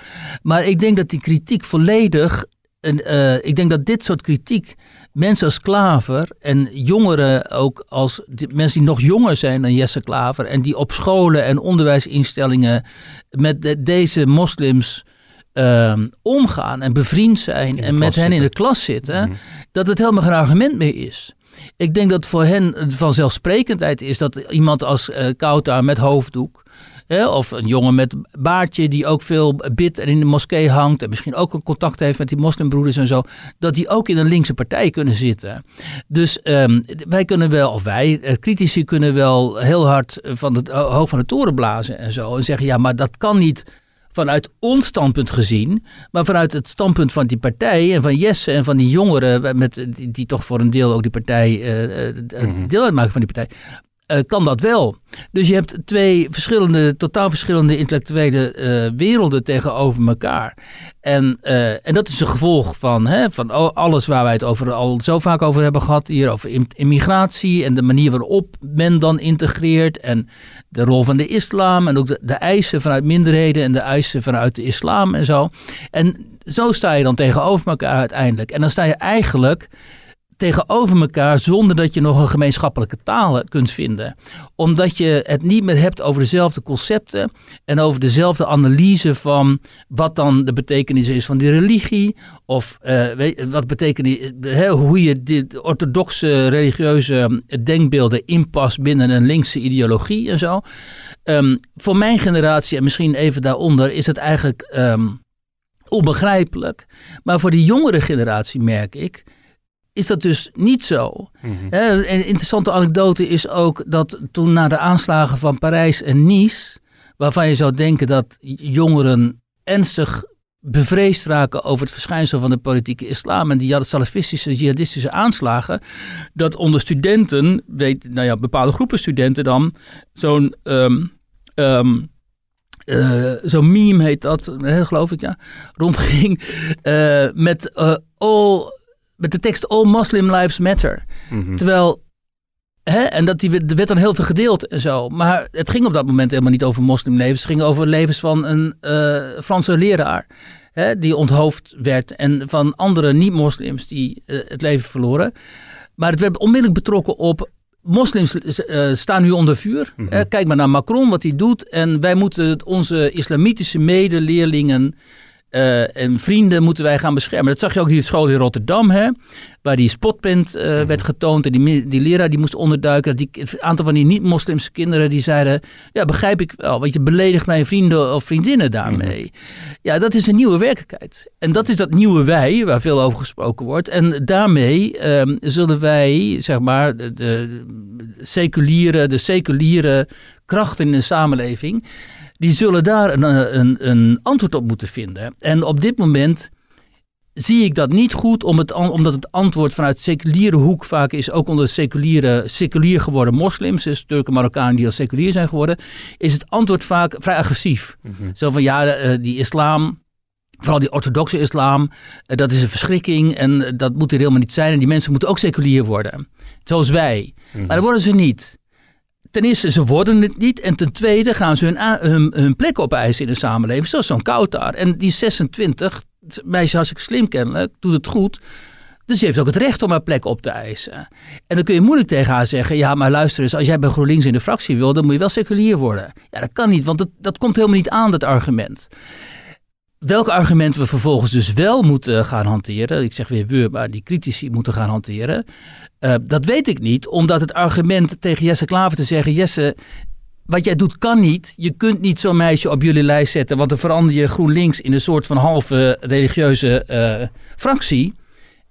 Maar ik denk dat die kritiek volledig, en, eh, ik denk dat dit soort kritiek mensen als Klaver en jongeren ook als mensen die nog jonger zijn dan Jesse Klaver en die op scholen en onderwijsinstellingen met de- deze moslims ehm, omgaan en bevriend zijn en met hen in de klas zitten, Mhm. dat het helemaal geen argument meer is. Ik denk dat voor hen vanzelfsprekendheid is dat iemand als Kauta met hoofddoek, hè, of een jongen met baardje die ook veel bidt en in de moskee hangt en misschien ook een contact heeft met die moslimbroeders en zo, dat die ook in een linkse partij kunnen zitten. Dus ehm, wij kunnen wel, of wij, eh, critici kunnen wel heel hard van het ho- hoog van de toren blazen en zo en zeggen ja, maar dat kan niet vanuit ons standpunt gezien, maar vanuit het standpunt van die partij en van Jesse en van die jongeren, met, die, die toch voor een deel ook die partij, eh, eh, Mhm. deel uitmaken van die partij, eh, kan dat wel. Dus je hebt twee verschillende, totaal verschillende intellectuele eh, werelden tegenover elkaar. En, eh, en dat is een gevolg van, hè, van alles waar wij het over, al zo vaak over hebben gehad hier, over im- immigratie en de manier waarop men dan integreert en de rol van de islam en ook de eisen vanuit minderheden en de eisen vanuit de islam en zo. En zo sta je dan tegenover elkaar uiteindelijk. En dan sta je eigenlijk tegenover elkaar zonder dat je nog een gemeenschappelijke taal kunt vinden. Omdat je het niet meer hebt over dezelfde concepten en over dezelfde analyse van wat dan de betekenis is van die religie. Of eh, wat betekent hè, hoe je de orthodoxe religieuze denkbeelden inpast binnen een linkse ideologie en zo. Ehm, voor mijn generatie en misschien even daaronder is het eigenlijk ehm, onbegrijpelijk. Maar voor die jongere generatie merk ik, is dat dus niet zo. Mhm. Een interessante anekdote is ook dat toen na de aanslagen van Parijs en Nice, waarvan je zou denken dat jongeren ernstig bevreesd raken over het verschijnsel van de politieke islam en die salafistische, jihadistische aanslagen, dat onder studenten, weet, nou ja, bepaalde groepen studenten dan, zo'n eh, zo'n meme heet dat, geloof ik, ja, rondging eh, met eh, all met de tekst All Muslim Lives Matter. Mhm. Terwijl, hè, en dat die, er werd dan heel veel gedeeld en zo. Maar het ging op dat moment helemaal niet over moslimlevens. Het ging over levens van een eh, Franse leraar. Hè, die onthoofd werd. En van andere niet-moslims die eh, het leven verloren. Maar het werd onmiddellijk betrokken op. Moslims eh, staan nu onder vuur. Mhm. Kijk maar naar Macron, wat hij doet. En wij moeten onze islamitische medeleerlingen eh, en vrienden moeten wij gaan beschermen. Dat zag je ook hier op school in Rotterdam, hè, waar die spotprint eh, werd getoond. En die, die leraar die moest onderduiken. Dat die, het aantal van die niet-moslimse kinderen die zeiden... Ja, begrijp ik wel, want je beledigt mijn vrienden of vriendinnen daarmee. Ja, dat is een nieuwe werkelijkheid. En dat is dat nieuwe wij, waar veel over gesproken wordt. En daarmee ehm, zullen wij, zeg maar, de, de seculiere, de seculiere krachten in de samenleving... die zullen daar een, eh, een, een antwoord op moeten vinden. En op dit moment zie ik dat niet goed, om het, omdat het antwoord vanuit seculiere hoek vaak is, ook onder seculiere, seculier geworden moslims, dus Turken, Marokkanen die al seculier zijn geworden, is het antwoord vaak vrij agressief. Mhm. Zo van ja, eh, die islam, vooral die orthodoxe islam, eh, dat is een verschrikking en dat moet er helemaal niet zijn. En die mensen moeten ook seculier worden, zoals wij. Mhm. Maar dat worden ze niet. Ten eerste, ze worden het niet. En ten tweede gaan ze hun, hun, hun plek opeisen in de samenleving. Zoals zo'n Kautar. En die 26, het meisje hartstikke slim kennelijk, doet het goed. Dus die heeft ook het recht om haar plek op te eisen. En dan kun je moeilijk tegen haar zeggen... ja, maar luister eens, als jij bij GroenLinks in de fractie wil... dan moet je wel seculier worden. Ja, dat kan niet, want dat, komt helemaal niet aan, dat argument. welke argumenten we vervolgens dus wel moeten gaan hanteren, ik zeg weer we, maar die critici moeten gaan hanteren, uh, dat weet ik niet, omdat het argument tegen Jesse Klaver te zeggen, Jesse, wat jij doet kan niet. Je kunt niet zo'n meisje op jullie lijst zetten, want dan verander je GroenLinks in een soort van halve religieuze uh, fractie.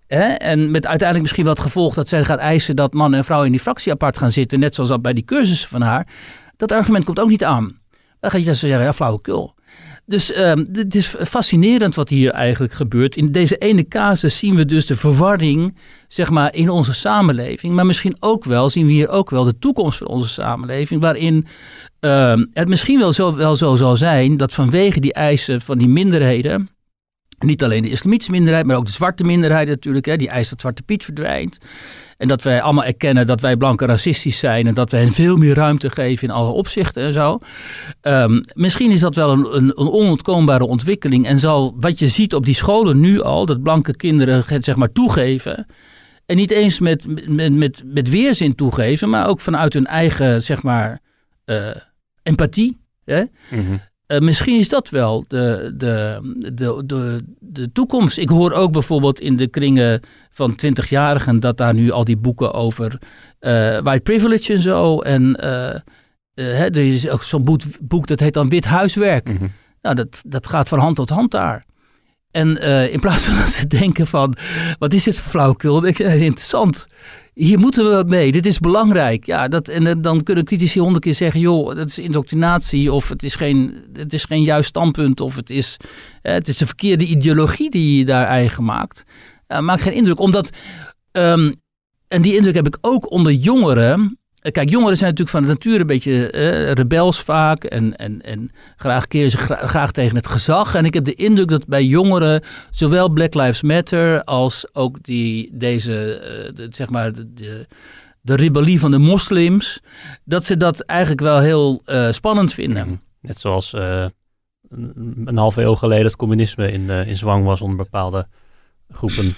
Hè? En met uiteindelijk misschien wel het gevolg dat zij gaat eisen dat man en vrouw in die fractie apart gaan zitten, net zoals dat bij die cursussen van haar. Dat argument komt ook niet aan. Dan ga je dus zeggen, ja, flauwekul. Dus het is fascinerend wat hier eigenlijk gebeurt. In deze ene casus zien we dus de verwarring zeg maar, in onze samenleving. Maar misschien ook wel zien we hier ook wel de toekomst van onze samenleving. Waarin uh, het misschien wel zo, wel zo zal zijn dat vanwege die eisen van die minderheden niet alleen de islamitische minderheid, maar ook de zwarte minderheid natuurlijk. Hè, die eist dat Zwarte Piet verdwijnt. En dat wij allemaal erkennen dat wij blanken racistisch zijn. En dat we hen veel meer ruimte geven in alle opzichten en zo. Um, misschien is dat wel een, een, een, onontkoombare ontwikkeling. En zal wat je ziet op die scholen nu al, dat blanke kinderen zeg maar toegeven. En niet eens met, met, met, met weerzin toegeven, maar ook vanuit hun eigen zeg maar uh, empathie. Hè? -hmm. Uh, misschien is dat wel de, de, de, de, de toekomst. Ik hoor ook bijvoorbeeld in de kringen van twintigjarigen dat daar nu al die boeken over uh, white privilege en zo. En uh, hè, er is ook zo'n boek, boek, dat heet dan Wit Huiswerk. Mm -hmm. Nou, dat, dat gaat van hand tot hand daar. En in plaats van dat ze denken van, wat is dit voor flauwekul? Dat is interessant hier moeten we mee, dit is belangrijk. Ja, dat, en dan kunnen critici honderd keer zeggen, joh, dat is indoctrinatie of het is geen, het is geen juist standpunt of het is, het is een verkeerde ideologie die je daar eigen maakt. Uh, maakt geen indruk, omdat, um, en die indruk heb ik ook onder jongeren, Kijk, jongeren zijn natuurlijk van de natuur een beetje eh, rebels vaak en, en, en graag keren ze gra graag tegen het gezag. En ik heb de indruk dat bij jongeren zowel Black Lives Matter als ook die, deze, uh, de, zeg maar, de, de, rebellie van de moslims, dat ze dat eigenlijk wel heel spannend vinden. Mhm. Net zoals een, een half eeuw geleden het communisme in, in zwang was onder bepaalde groepen.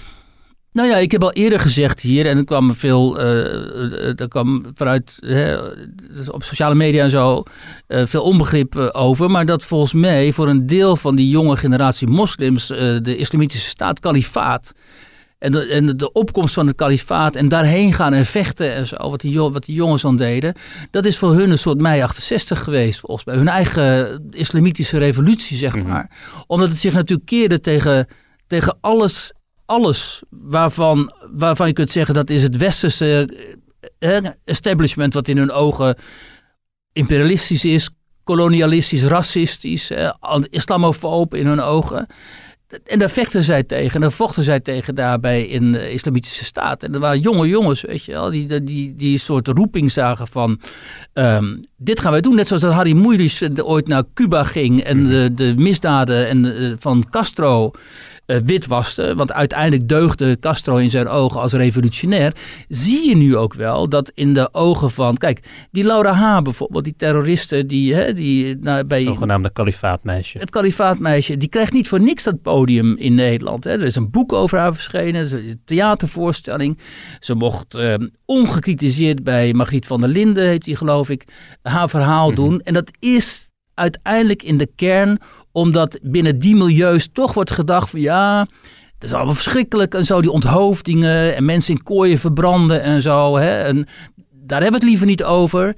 Nou ja, ik heb al eerder gezegd hier, en er kwam veel, uh, er kwam vanuit dus op sociale media en zo uh, veel onbegrip over. Maar dat volgens mij voor een deel van die jonge generatie moslims de islamitische staat, kalifaat. En de, en de opkomst van het kalifaat en daarheen gaan en vechten en zo, wat die, wat die jongens dan deden. Dat is voor hun een soort mei 68 geweest, volgens mij. Hun eigen islamitische revolutie, zeg maar. Mm -hmm. Omdat het zich natuurlijk keerde tegen, tegen alles alles waarvan, waarvan je kunt zeggen dat is het westerse eh, establishment wat in hun ogen imperialistisch is, kolonialistisch, racistisch, eh, islamofoob in hun ogen. En daar vechten zij tegen. En daar vochten zij tegen daarbij in de islamitische staat. En er waren jonge jongens, weet je wel, die, die, die soort roeping zagen van... Um, dit gaan wij doen. Net zoals dat Harry Moeilis ooit naar Cuba ging... en mhm. de, de misdaden en van Castro uh, witwaste, want uiteindelijk deugde Castro in zijn ogen als revolutionair, zie je nu ook wel dat in de ogen van, kijk, die Laura H. bijvoorbeeld, die terroristen, die, hè, die nou, bij... Zogenaamde kalifaatmeisje. Het kalifaatmeisje, die krijgt niet voor niks dat podium in Nederland. Hè. Er is een boek over haar verschenen, een theatervoorstelling. Ze mocht uh, ongecritiseerd bij Margriet van der Linden, heet die geloof ik, haar verhaal mm -hmm. doen. En dat is uiteindelijk in de kern omdat binnen die milieus toch wordt gedacht van ja, dat is allemaal verschrikkelijk en zo, die onthoofdingen en mensen in kooien verbranden en zo. Hè, en daar hebben we het liever niet over.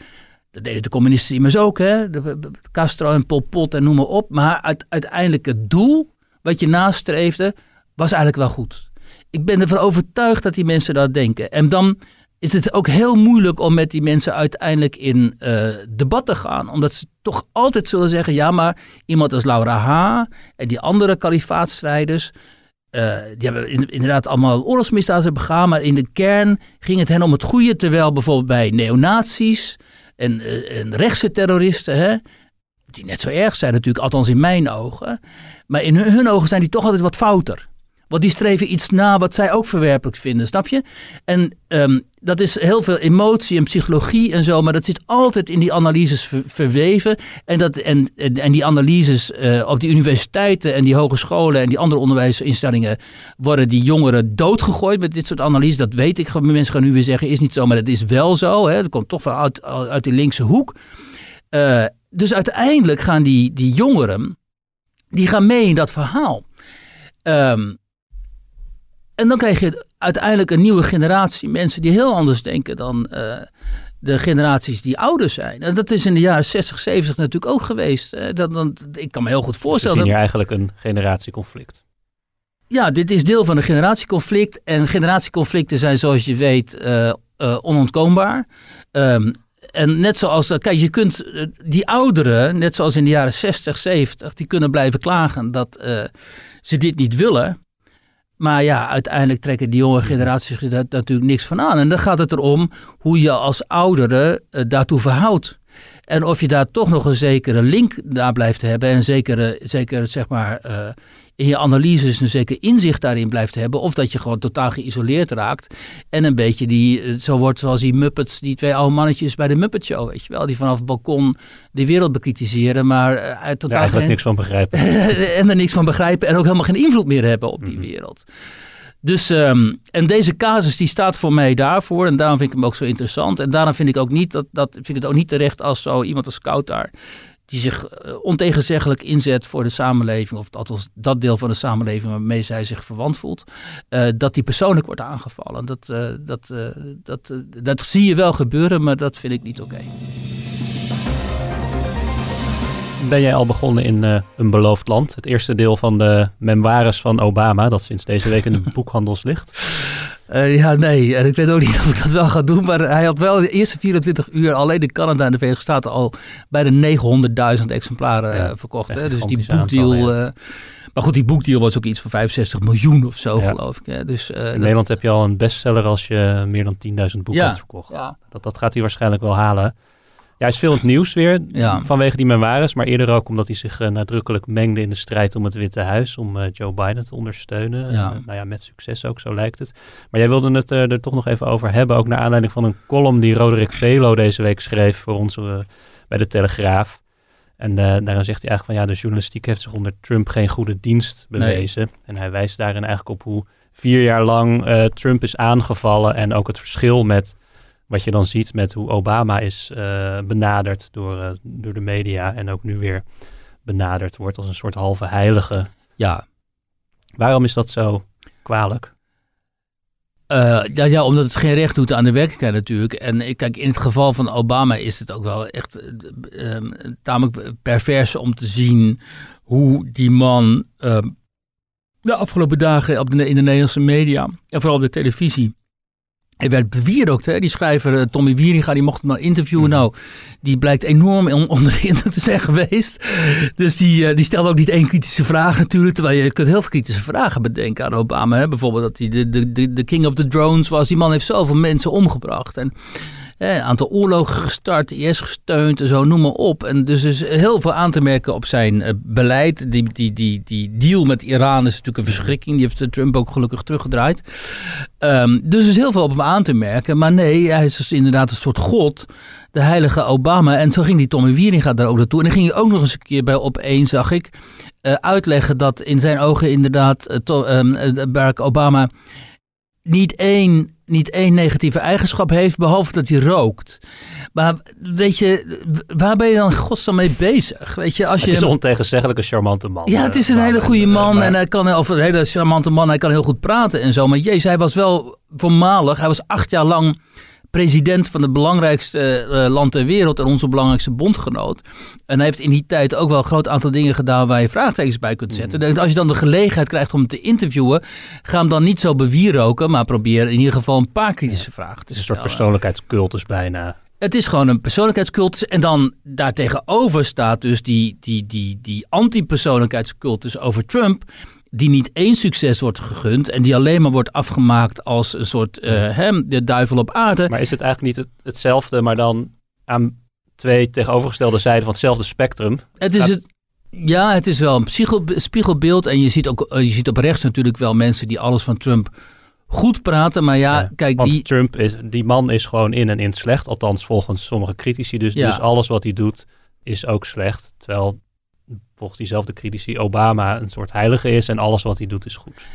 Dat deden de communisten immers ook, hè? Castro en Pol Pot en noem maar op. Maar uiteindelijk het doel wat je nastreefde, was eigenlijk wel goed. Ik ben ervan overtuigd dat die mensen dat denken. En dan is het ook heel moeilijk om met die mensen uiteindelijk in uh, debat te gaan. Omdat ze toch altijd zullen zeggen, ja, maar iemand als Laura H. en die andere kalifaatstrijders... Uh, die hebben inderdaad allemaal oorlogsmisdaden begaan, maar in de kern ging het hen om het goede. Terwijl bijvoorbeeld bij neonazies en, uh, rechtse terroristen, hè, die net zo erg zijn natuurlijk, althans in mijn ogen. Maar in hun ogen zijn die toch altijd wat fouter. Want die streven iets na wat zij ook verwerpelijk vinden, snap je? En um, dat is heel veel emotie en psychologie en zo, maar dat zit altijd in die analyses ver, verweven. En, dat, en, en, die analyses uh, op die universiteiten en die hogescholen en die andere onderwijsinstellingen worden die jongeren doodgegooid met dit soort analyses. Dat weet ik. Mensen gaan nu weer zeggen, is niet zo, maar dat is wel zo. Hè? Dat komt toch wel uit, die linkse hoek. Uh, dus uiteindelijk gaan die, die jongeren die gaan mee in dat verhaal. Ehm, en dan krijg je uiteindelijk een nieuwe generatie mensen die heel anders denken dan eh, de generaties die ouder zijn. En dat is in de jaren 60, 70 natuurlijk ook geweest. Uh, dat, dat, ik kan me heel goed Dus we voorstellen. zien dat- hier eigenlijk een generatieconflict. ja, dit is deel van een generatieconflict. En generatieconflicten zijn, zoals je weet, eh, eh, onontkoombaar. Ehm, en net zoals, kijk, je kunt die ouderen, net zoals in de jaren 60, 70, die kunnen blijven klagen dat ze dit niet willen. Maar ja, uiteindelijk trekken die jonge generaties daar natuurlijk niks van aan. En dan gaat het erom hoe je als ouderen eh, daartoe verhoudt. En of je daar toch nog een zekere link naar blijft hebben. En een zekere, zeker zeg maar, eh, in je analyses een zeker inzicht daarin blijft hebben. Of dat je gewoon totaal geïsoleerd raakt. En een beetje die, eh, zo wordt zoals die Muppets, die twee oude mannetjes bij de Muppet Show, weet je wel. Die vanaf het balkon de wereld bekritiseren, maar eh, uit totaal eigenlijk geen, niks van begrijpen. en er niks van begrijpen en ook helemaal geen invloed meer hebben op die Mhm. wereld. Dus, ehm, en deze casus die staat voor mij daarvoor en daarom vind ik hem ook zo interessant. En daarom vind ik, ook niet dat, dat, vind ik het ook niet terecht als zo iemand als Scout daar, die zich eh, ontegenzeggelijk inzet voor de samenleving, of althans dat deel van de samenleving waarmee zij zich verwant voelt, eh, dat die persoonlijk wordt aangevallen. Dat, eh, dat, dat, dat zie je wel gebeuren, maar dat vind ik niet oké. Ben jij al begonnen in eh, Een Beloofd Land? Het eerste deel van de memoires van Obama, dat sinds deze week in de boekhandels ligt. Eh, ja, nee. En ik weet ook niet of ik dat wel ga doen. Maar hij had wel de eerste 24 uur alleen in Canada en de Verenigde Staten al bijna 900.000 exemplaren Ja, eh, verkocht. Hè? Dus die boekdeal. eh, maar goed, die boekdeal was ook iets van 65 miljoen of zo, Ja. geloof ik. Hè? Dus, eh, In dat- Nederland heb je al een bestseller als je meer dan 10.000 boeken Ja, hebt verkocht. ja. Dat, dat gaat hij waarschijnlijk wel halen. Ja, hij is veel in het nieuws weer Ja. vanwege die memoires, maar eerder ook omdat hij zich eh, nadrukkelijk mengde in de strijd om het Witte Huis, om eh, Joe Biden te ondersteunen. Ja. Eh, nou ja, met succes ook, zo lijkt het. Maar jij wilde het er toch nog even over hebben, ook naar aanleiding van een column die Roderick Velo deze week schreef voor ons bij de Telegraaf. En daarin zegt hij eigenlijk van ja, de journalistiek heeft zich onder Trump geen goede dienst bewezen. En hij wijst daarin eigenlijk op hoe vier jaar lang Trump is aangevallen en ook het verschil met wat je dan ziet met hoe Obama is eh, benaderd door, eh, door de media en ook nu weer benaderd wordt als een soort halve heilige. ja. Waarom is dat zo kwalijk? Eh, ja, ja, omdat het geen recht doet aan de werkelijkheid natuurlijk. En ik- kijk, in het geval van Obama is het ook wel echt eh, eh, tamelijk pervers om te zien hoe die man eh, de afgelopen dagen op de, in de Nederlandse media en vooral op de televisie. Hij werd bewierookt, hè? die schrijver eh, Tommy Wieringa, die mocht hem nou interviewen. Mhm. Nou, die blijkt enorm on- onder de indruk te zijn geweest. Dus die, eh, die stelde ook niet één kritische vraag natuurlijk. Terwijl je kunt heel veel kritische vragen bedenken aan Obama. Hè? Bijvoorbeeld dat hij de, de, de, de king of the drones was. Die man heeft zoveel mensen omgebracht. En een aantal oorlogen gestart, IS gesteund en zo, noem maar op. En dus is heel veel aan te merken op zijn eh, beleid. Die, die, die, die deal met Iran is natuurlijk een verschrikking. Die heeft Trump ook gelukkig teruggedraaid. Ehm, dus is heel veel op hem aan te merken. Maar nee, hij is dus inderdaad een soort god. De heilige Obama. En zo ging die Tommy Wieringa daar ook naartoe. En dan ging hij ook nog eens een keer bij op één, zag ik, eh, uitleggen dat in zijn ogen inderdaad eh, ehm, eh, Barack Obama niet één, niet één negatieve eigenschap heeft, behalve dat hij rookt. Maar weet je, waar ben je dan godsnaam mee bezig? Weet je, als je Het is een ontegenzeggelijk een charmante man. ja, het is een eh, hele goede eh, man maar- en hij kan, of een hele charmante man. Hij kan heel goed praten en zo. Maar jezus, hij was wel voormalig. Hij was acht jaar lang president van het belangrijkste eh, land ter wereld en onze belangrijkste bondgenoot. En hij heeft in die tijd ook wel een groot aantal dingen gedaan waar je vraagtekens bij kunt zetten. Mm. Als je dan de gelegenheid krijgt om hem te interviewen, ga hem dan niet zo bewieroken, maar probeer in ieder geval een paar kritische vragen Het te is een soort stellen. persoonlijkheidscultus bijna. Het is gewoon een persoonlijkheidscultus. En dan daartegenover staat dus die, die, die, die anti-persoonlijkheidscultus over Trump. Die niet één succes wordt gegund. En die alleen maar wordt afgemaakt als een soort eh, hem, de duivel op aarde. Maar is het eigenlijk niet het, hetzelfde, maar dan aan twee tegenovergestelde zijden van hetzelfde spectrum? Het is het. Ja, het is wel een spiegel, spiegelbeeld. En je ziet ook eh, je ziet op rechts natuurlijk wel mensen die alles van Trump goed praten. Maar ja, Ja, kijk, Want die, Trump is, die man is gewoon in en in slecht. Althans, volgens sommige critici. Dus, Ja. dus alles wat hij doet is ook slecht. Terwijl volgens diezelfde critici Obama een soort heilige is en alles wat hij doet is goed.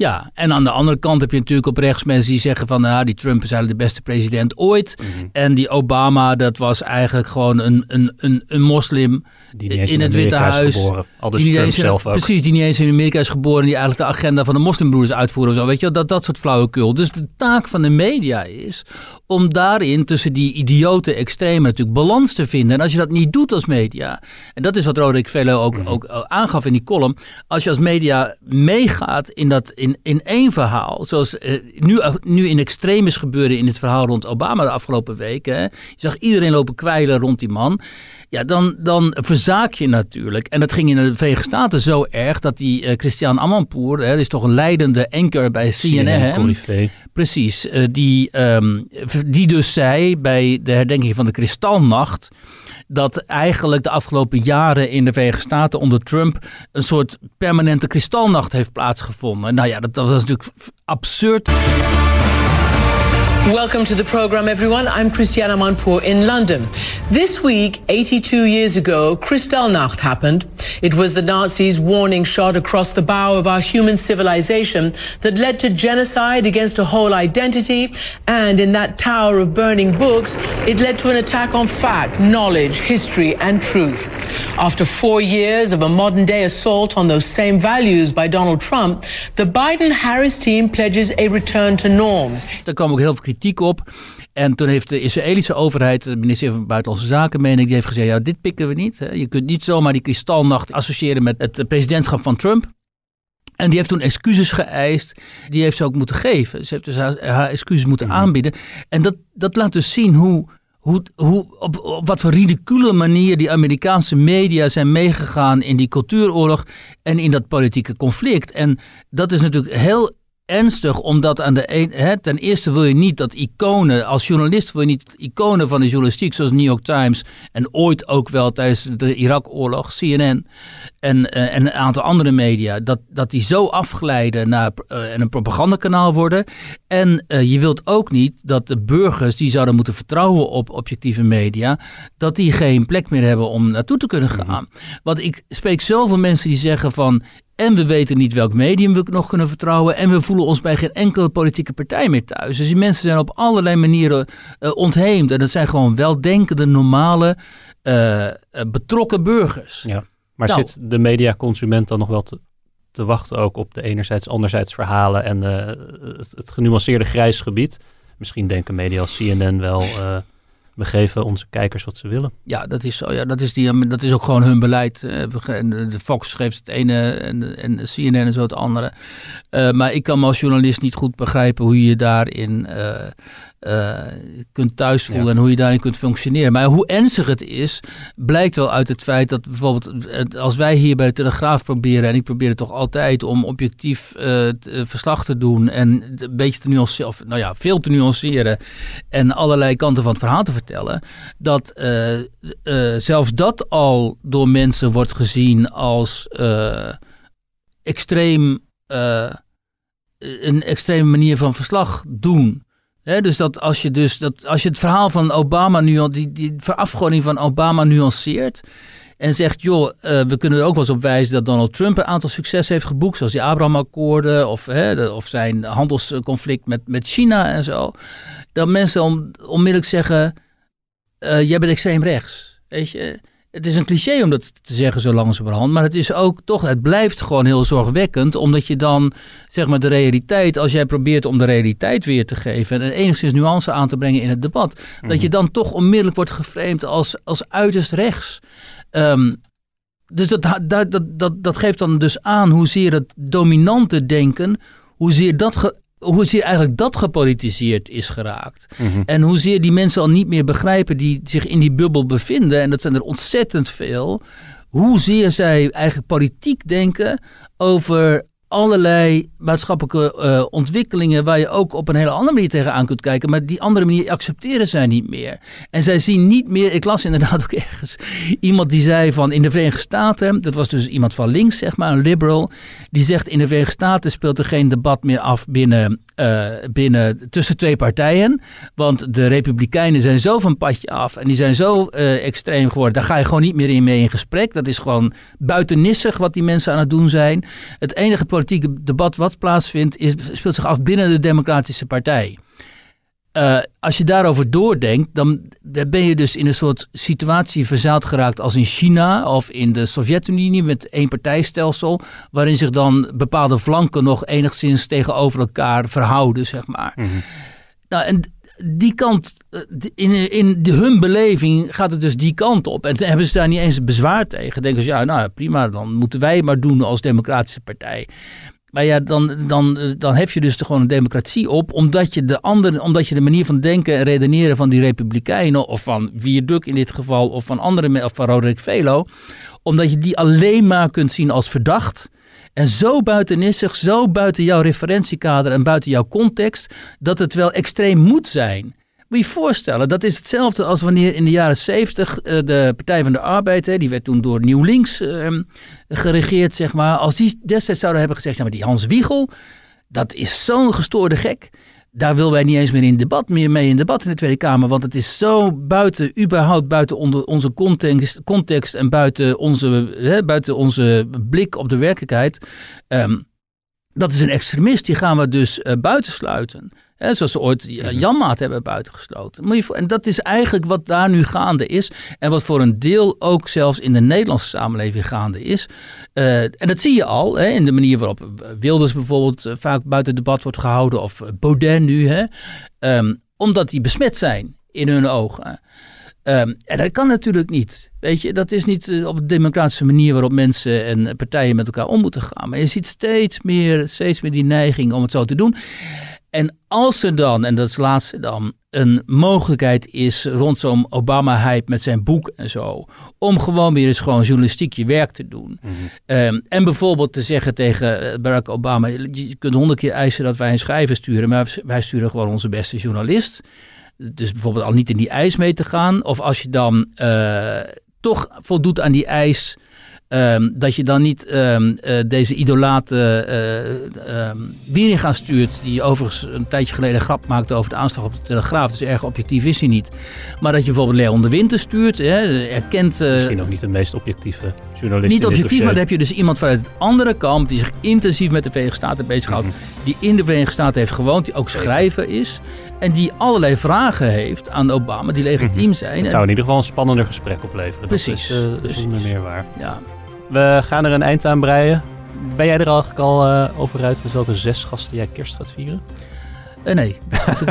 Ja, en aan de andere kant heb je natuurlijk op rechts mensen die zeggen van... Nou, die Trump is eigenlijk de beste president ooit. Mhm. En die Obama, dat was eigenlijk gewoon een, een, een, een moslim Die eens in het Witte Huis. geboren. Al dus die Trump in- zelf ook. Precies, die niet eens in Amerika is geboren... die eigenlijk de agenda van de moslimbroeders uitvoeren. of Zo, weet je, dat, dat soort flauwekul. Dus de taak van de media is om daarin tussen die idiote extremen natuurlijk balans te vinden. En als je dat niet doet als media... en dat is wat Roderick Velo ook, Mhm. ook eh, aangaf in die column... als je als media meegaat in, dat, in, in één verhaal... zoals eh, nu, nu in extreem is gebeurd in het verhaal rond Obama de afgelopen weken... Je zag iedereen lopen kwijlen rond die man... Ja, dan, dan verzaak je natuurlijk. En dat ging in de Verenigde Staten zo erg dat die eh, Christian Amanpour, hè, dat is toch een leidende anker bij CNN, precies, eh, die, ehm, die dus zei bij de herdenking van de Kristalnacht dat eigenlijk de afgelopen jaren in de Verenigde Staten onder Trump een soort permanente kristalnacht heeft plaatsgevonden. Nou ja, dat, dat was natuurlijk absurd. Welcome to the program, everyone. I'm Christiana Manpour in London. This week, 82 years ago, Kristallnacht happened. It was the Nazis' warning shot across the bow of our human civilization that led to genocide against a whole identity. And in that tower of burning books, it led to an attack on fact, knowledge, history, and truth. After four years of a modern day assault on those same values by Donald Trump, the Biden Harris team pledges a return to norms. Daar kwam ook heel veel kritiek op. En toen heeft de Israëlische overheid, de ministerie van Buitenlandse Zaken, meen ik, die heeft gezegd: ja, dit pikken we niet. Je kunt niet zomaar die kristalnacht associëren met het presidentschap van Trump. En die heeft toen excuses geëist. Die heeft ze ook moeten geven. Ze heeft dus haar, haar excuses moeten aanbieden. En dat, dat laat dus zien hoe, hoe, hoe, op, op wat voor ridicule manier die Amerikaanse media zijn meegegaan in die cultuuroorlog en in dat politieke conflict. En dat is natuurlijk heel ernstig, omdat aan de een, hè, ten eerste wil je niet dat iconen, als journalist wil je niet iconen van de journalistiek, zoals New York Times en ooit ook wel tijdens de Irak-oorlog, CNN en, eh, en een aantal andere media, dat, dat die zo afglijden naar en een propagandakanaal worden. En eh, je wilt ook niet dat de burgers die zouden moeten vertrouwen op objectieve media, dat die geen plek meer hebben om naartoe te kunnen gaan. Want ik spreek zoveel mensen die zeggen van en we weten niet welk medium we nog kunnen vertrouwen. En we voelen ons bij geen enkele politieke partij meer thuis. Dus die mensen zijn op allerlei manieren eh, ontheemd. En dat zijn gewoon weldenkende, normale, eh, eh, betrokken burgers. Ja. Maar Nou. zit de mediaconsument dan nog wel te, te wachten ook op de enerzijds, anderzijds verhalen en het, het genuanceerde grijs gebied? Misschien denken media als CNN wel, we geven onze kijkers wat ze willen. Ja, dat is. Ja, dat, is die, dat is ook gewoon hun beleid. Eh, en De Fox geeft het ene en, en CNN en zo het andere. Eh, maar ik kan me als journalist niet goed begrijpen hoe je daarin eh, eh, kunt thuisvoelen Ja. en hoe je daarin kunt functioneren. Maar hoe ernstig het is, blijkt wel uit het feit dat bijvoorbeeld als wij hier bij de Telegraaf proberen, en ik probeer het toch altijd om objectief eh, t- eh, verslag te doen en een beetje te nuanceren, of nou ja, veel te nuanceren en allerlei kanten van het verhaal te vertellen, dat zelfs dat al door mensen wordt gezien als extreem, een extreme manier van verslag doen. Dus dat als je dus dat als je het verhaal van Obama nu die, die verafgoding van Obama nuanceert en zegt, joh, eh, we kunnen er ook wel eens op wijzen dat Donald Trump een aantal succes heeft geboekt, zoals die Abraham-akkoorden of, hè, of zijn handelsconflict met, met China en zo. Dat mensen om, onmiddellijk zeggen, eh, jij bent extreem rechts. Weet je, het is een cliché om dat te zeggen zo langzamerhand, maar het is ook toch, het blijft gewoon heel zorgwekkend, omdat je dan, zeg maar, de realiteit, als jij probeert om de realiteit weer te geven en enigszins nuance aan te brengen in het debat, dat je dan toch onmiddellijk wordt geframed als, als uiterst rechts. Ehm, dus dat, dat, dat, dat, dat geeft dan dus aan hoezeer het dominante denken, hoezeer, dat ge, hoezeer eigenlijk dat gepolitiseerd is geraakt. En hoezeer die mensen al niet meer begrijpen die zich in die bubbel bevinden, en dat zijn er ontzettend veel, hoezeer zij eigenlijk politiek denken over allerlei maatschappelijke eh, ontwikkelingen waar je ook op een hele andere manier tegenaan kunt kijken. Maar die andere manier accepteren zij niet meer. En zij zien niet meer, ik las inderdaad ook ergens iemand die zei van in de Verenigde Staten, dat was dus iemand van links zeg maar, een liberal, die zegt in de Verenigde Staten speelt er geen debat meer af binnen, eh, binnen tussen twee partijen. Want de Republikeinen zijn zo van padje af en die zijn zo eh, extreem geworden. Daar ga je gewoon niet meer in mee in gesprek. Dat is gewoon buitennissig wat die mensen aan het doen zijn. Het enige politieke debat wat plaatsvindt, is, speelt zich af binnen de Democratische Partij. Uh, als je daarover doordenkt, dan, dan ben je dus in een soort situatie verzeild geraakt als in China of in de Sovjet-Unie met één partijstelsel, waarin zich dan bepaalde flanken nog enigszins tegenover elkaar verhouden, zeg maar. Mm -hmm. Nou, en die kant, eh, in, in de, hun beleving gaat het dus die kant op. En hebben ze daar niet eens bezwaar tegen. Denken ze, ja, nou prima, dan moeten wij maar doen als democratische partij. Maar ja, dan, dan, dan hef je dus gewoon een democratie op, omdat je, de andere, omdat je de manier van denken en redeneren van die republikeinen, of van Vierduk in dit geval, of van andere, of van Roderick Velo, omdat je die alleen maar kunt zien als verdacht. En zo buitenissig, zo buiten jouw referentiekader en buiten jouw context, dat het wel extreem moet zijn. Moet je voorstellen, dat is hetzelfde als wanneer in de jaren 70 uh, eh, de Partij van de Arbeid, hè, die werd toen door Nieuw Links uh, geregeerd, zeg maar. Als die destijds zouden hebben gezegd, maar die Hans Wiegel, dat is zo'n gestoorde gek. Daar willen wij niet eens meer in debat, meer mee in debat in de Tweede Kamer. Want het is zo buiten, überhaupt buiten onder onze context, en buiten onze, hè, buiten onze blik op de werkelijkheid. Um, dat is een extremist, die gaan we dus uh, buitensluiten. Hè, zoals ze ooit uh, Janmaat hebben buitengesloten. En dat is eigenlijk wat daar nu gaande is. En wat voor een deel ook zelfs in de Nederlandse samenleving gaande is. Uh, en dat zie je al hè, in de manier waarop Wilders bijvoorbeeld uh, vaak buiten debat wordt gehouden. Of Baudet nu. Hè, um, omdat die besmet zijn in hun ogen. Um, en dat kan natuurlijk niet. Weet je, dat is niet uh, op de democratische manier waarop mensen en partijen met elkaar om moeten gaan. Maar je ziet steeds meer, steeds meer die neiging om het zo te doen. En als er dan, en dat is laatste dan, een mogelijkheid is rond zo'n Obama-hype met zijn boek en zo, om gewoon weer eens gewoon journalistiek je werk te doen. Mm -hmm. um, en bijvoorbeeld te zeggen tegen eh, Barack Obama, je kunt honderd keer eisen dat wij een schrijver sturen, maar wij sturen gewoon onze beste journalist. Dus bijvoorbeeld al niet in die eis mee te gaan. Of als je dan uh, toch voldoet aan die eis Um, dat je dan niet um, uh, deze idolaat uh, um, Wieringa stuurt, die overigens een tijdje geleden een grap maakte over de aanslag op de Telegraaf. Dus erg objectief is hij niet. Maar dat je bijvoorbeeld Leon de Winter stuurt, hè, erkent... Uh, Misschien ook niet de meest objectieve journalist Niet objectief, maar dan heb je dus iemand vanuit de andere kant die zich intensief met de Verenigde Staten bezighoudt. Mm -hmm. Die in de Verenigde Staten heeft gewoond, die ook schrijver is. En die allerlei vragen heeft aan Obama die legitiem mm -hmm. zijn. Het zou in ieder geval een spannender gesprek opleveren. Precies. Dat is, uh, precies. meer waar. Ja. We gaan er een eind aan breien. Ben jij er eigenlijk al uh, over uit met welke zes gasten jij kerst gaat vieren? Uh, nee.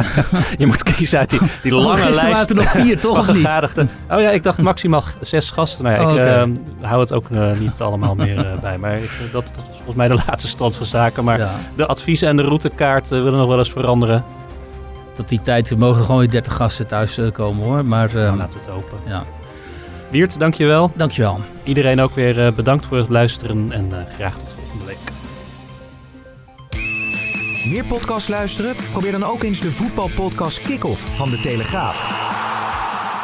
je moet kiezen uit die, die lange oh, lijst. waren er nog vier, toch? Of niet? Oh ja, ik dacht maximaal zes gasten. Nou ja, Oh, ik oké. uh, hou het ook uh, niet allemaal meer bij. Maar ik, dat, dat is volgens mij de laatste stand van zaken. Maar Ja. de adviezen en de routekaart willen nog wel eens veranderen. Tot die tijd mogen gewoon weer 30 gasten thuis eh, komen hoor. Maar Nou, uh, laten we het hopen. ja, Wiert, dankjewel. dankjewel. Iedereen ook weer uh, bedankt voor het luisteren. En uh, graag tot volgende week. Meer podcasts luisteren? Probeer dan ook eens de voetbalpodcast Kick-Off van De Telegraaf.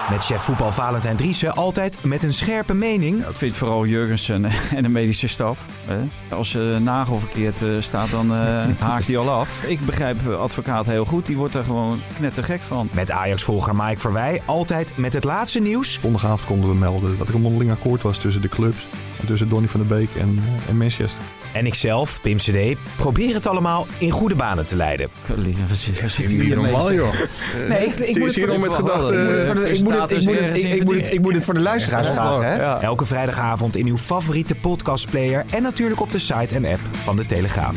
Met chef voetbal Valentijn Driessen altijd met een scherpe mening. Ja, ik vind vooral Jurgensen en de medische staf. Hè? Als de nagel verkeerd uh, staat, dan uh, haakt hij al af. Ik begrijp advocaat heel goed. Die wordt er gewoon knettergek van. Met Ajax-volger Mike Verwij altijd met het laatste nieuws. Zondagavond konden we melden dat er een mondeling akkoord was tussen de clubs. Tussen Donny van der Beek en, en Manchester. En ikzelf, Pim CD, probeer het allemaal in goede banen te leiden. Zit, waar zit Niet normaal joh. Nee, ik, ik, moet Zie je nog met gedachten... ik moet het- ik moet het- ik- ik moet het- ik moet het voor de luisteraars vragen. hè? Ja. Elke vrijdagavond in uw favoriete podcastplayer en natuurlijk op de site en app van De Telegraaf.